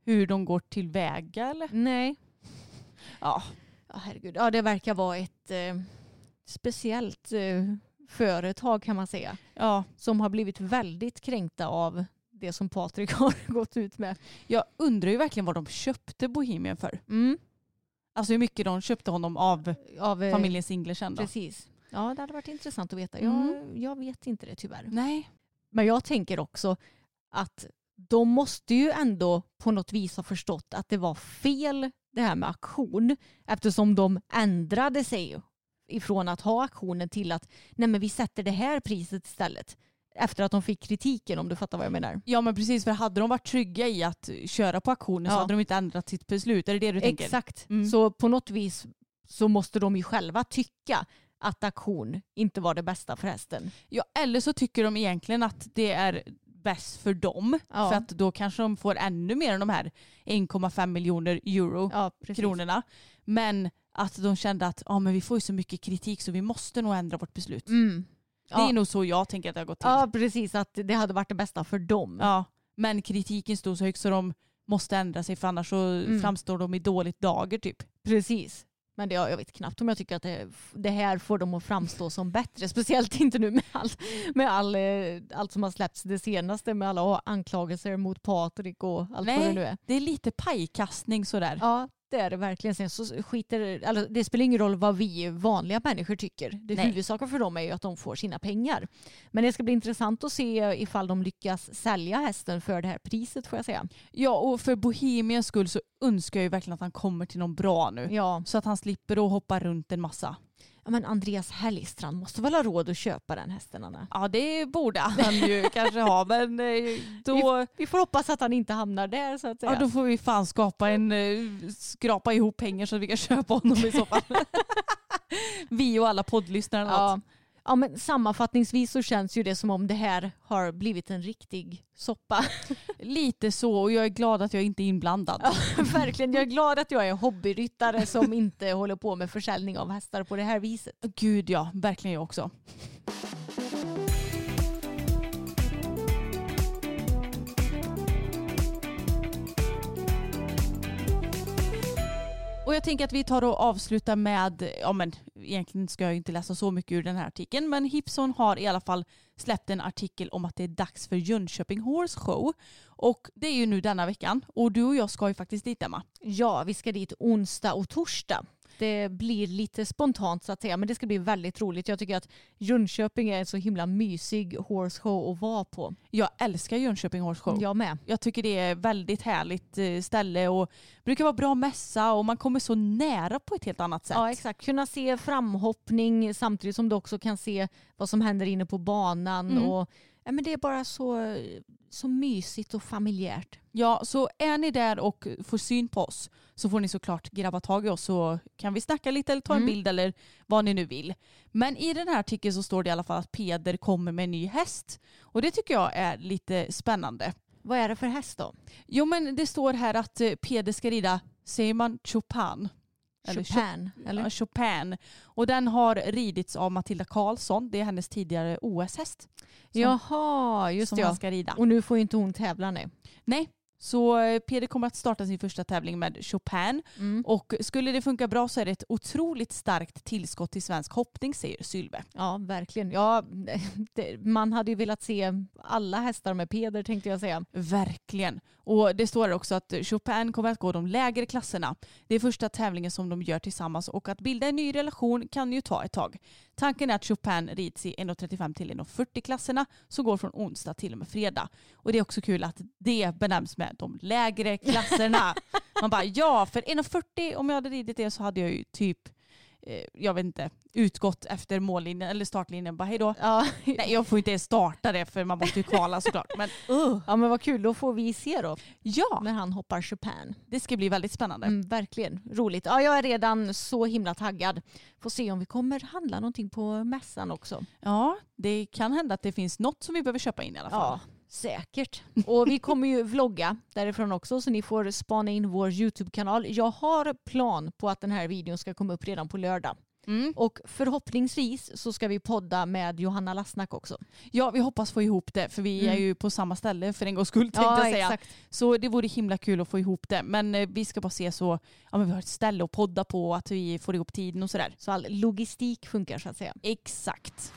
hur de går tillväga eller? Nej. Ja. Ja, herregud. Ja, det verkar vara ett eh, speciellt eh, företag kan man säga. ja. Som har blivit väldigt kränkta av det som Patrik har gått ut med. Jag undrar ju verkligen vad de köpte Bohemian för. Mm. Alltså hur mycket de köpte honom av Av, eh, familjen Singler sen då. Precis. Ja, det hade varit intressant att veta. Mm. Jag, jag vet inte det tyvärr. Nej. Men jag tänker också att de måste ju ändå på något vis ha förstått att det var fel det här med aktion eftersom de ändrade sig ifrån att ha aktionen till att nej men vi sätter det här priset istället. Efter att de fick kritiken om du fattar vad jag menar. Ja men precis för hade de varit trygga i att köra på aktionen så Ja. hade de inte ändrat sitt beslut. Är det det du tänker? Exakt. Mm. Så på något vis så måste de ju själva tycka att aktion inte var det bästa för hästen. Ja, eller så tycker de egentligen att det är bäst för dem. Ja. För att då kanske de får ännu mer än de här 1,5 miljoner euro Ja, kronorna. Men att de kände att ah, men vi får ju så mycket kritik så vi måste nog ändra vårt beslut. Mm. Det är Ja. nog så jag tänker att det har gått till. Ja, precis. Att det hade varit det bästa för dem. Ja, men kritiken stod så högt så de måste ändra sig för annars så Mm. framstår de i dåligt dager typ. Precis. Men det, jag vet knappt om jag tycker att det, det här får dem att framstå som bättre. Speciellt inte nu med, all, med all, eh, allt som har släppts det senaste med alla anklagelser mot Patrik och allt vad det Nej. nu är. Det är lite pajkastning sådär. Ja, det verkligen. Sen så skiter, alltså, det spelar ingen roll vad vi vanliga människor tycker. Det Nej. huvudsaken för dem är ju att de får sina pengar. Men det ska bli intressant att se ifall de lyckas sälja hästen för det här priset får jag säga. Ja, och för Bohemians skull så önskar jag ju verkligen att han kommer till någon bra nu. Ja, Så att han slipper att hoppa runt en massa. Ja men Andreas Hellstrand måste väl ha råd att köpa den hästen Anna? Ja det borde han ju kanske ha men eh, då, Vi får hoppas att han inte hamnar där så att säga. ja, då får vi fan skapa en, eh, skrapa ihop pengar så att vi kan köpa honom i så fall. vi och alla poddlyssnare. ja. något. Ja men sammanfattningsvis så känns ju det som om det här har blivit en riktig soppa. Lite så och jag är glad att jag inte är inblandad. Ja, verkligen. Jag är glad att jag är hobbyryttare som inte håller på med försäljning av hästar på det här viset. Gud ja, verkligen jag också. Och jag tänker att vi tar och avslutar med, ja men egentligen ska jag inte läsa så mycket ur den här artikeln, men Hipson har i alla fall släppt en artikel om att det är dags för Jönköping Horse Show. Och det är ju nu denna veckan och du och jag ska ju faktiskt dit Emma. Ja, vi ska dit onsdag och torsdag. Det blir lite spontant så att säga, men det ska bli väldigt roligt. Jag tycker att Jönköping är en så himla mysig horse show att vara på. Jag älskar Jönköping Horse Show. Jag med. Jag tycker det är väldigt härligt eh, ställe och brukar vara bra mässa och man kommer så nära på ett helt annat sätt. Ja, exakt. Kunna se framhoppning samtidigt som du också kan se vad som händer inne på banan Mm. och Ja, men det är bara så, så mysigt och familjärt. Ja, så är ni där och får syn på oss så får ni såklart grabba tag i oss så kan vi snacka lite eller ta en Mm. bild eller vad ni nu vill. Men i den här artikeln så står det i alla fall att Peder kommer med en ny häst. Och det tycker jag är lite spännande. Vad är det för häst då? Jo men det står här att eh, Peder ska rida, säger man Chopin? Eller Chopin? Eller? Chopin. Och den har ridits av Matilda Karlsson. Det är hennes tidigare OS-häst. som- Jaha, just som det. han Ja. ska rida. Och nu får ju inte hon tävla nej. Nej, så eh, Peder kommer att starta sin första tävling med Chopin. Mm. Och skulle det funka bra så är det ett otroligt starkt tillskott till svensk hoppning säger Sylve. Ja, verkligen. Ja, det, man hade ju velat se alla hästar med Peder tänkte jag säga. Verkligen. Och det står också att Chopin kommer att gå de lägre klasserna. Det är första tävlingen som de gör tillsammans och att bilda en ny relation kan ju ta ett tag. Tanken är att Chopin rids i 1.35 till 1.40 klasserna som går från onsdag till och med fredag. Och det är också kul att det benämns med de lägre klasserna. Man bara ja, för 1.40 om jag hade ridit det så hade jag ju typ jag vet inte, utgått efter mållinjen eller startlinjen. Bara hej då. Ja. Nej, jag får inte ens starta det för man måste ju kvala såklart. Men uh, ja, men vad kul. Då får vi se då ja, när han hoppar Chopin. det ska bli väldigt spännande. Mm, verkligen roligt. Ja, jag är redan så himla taggad. Får se om vi kommer handla någonting på mässan också. Ja, det kan hända att det finns något som vi behöver köpa in i alla fall. Ja, säkert. Och vi kommer ju vlogga därifrån också så ni får spana in vår YouTube-kanal. Jag har plan på att den här videon ska komma upp redan på lördag. Mm. Och förhoppningsvis så ska vi podda med Johanna Lassnack också. ja, vi hoppas få ihop det för vi är Mm. ju på samma ställe för en gångs skull tänkte jag säga. exakt. Så det vore himla kul att få ihop det. Men eh, vi ska bara se så, ja men vi har ett ställe att podda på och att vi får ihop tiden och sådär. Så all logistik funkar så att säga. Exakt.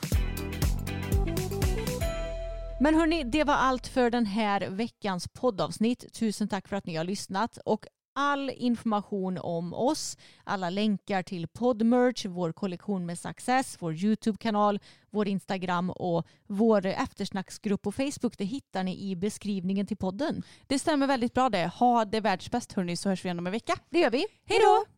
Men hörni, det var allt för den här veckans poddavsnitt. Tusen tack för att ni har lyssnat. Och all information om oss, alla länkar till poddmerch, vår kollektion med Success, vår YouTube-kanal, vår Instagram och vår eftersnacksgrupp på Facebook, det hittar ni i beskrivningen till podden. Det stämmer väldigt bra det. Ha det världsbäst hörni så hörs vi igen om en vecka. Det gör vi. Hej då!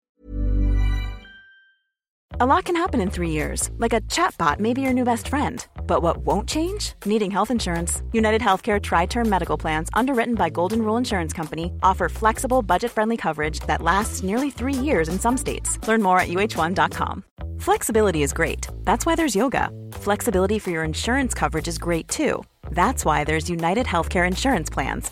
A lot can happen in three years, like a chatbot may be your new best friend. But what won't change? Needing health insurance. United Healthcare Tri Term Medical Plans, underwritten by Golden Rule Insurance Company, offer flexible, budget friendly coverage that lasts nearly three years in some states. Learn more at uh1.com. Flexibility is great. That's why there's yoga. Flexibility for your insurance coverage is great too. That's why there's United Healthcare Insurance Plans.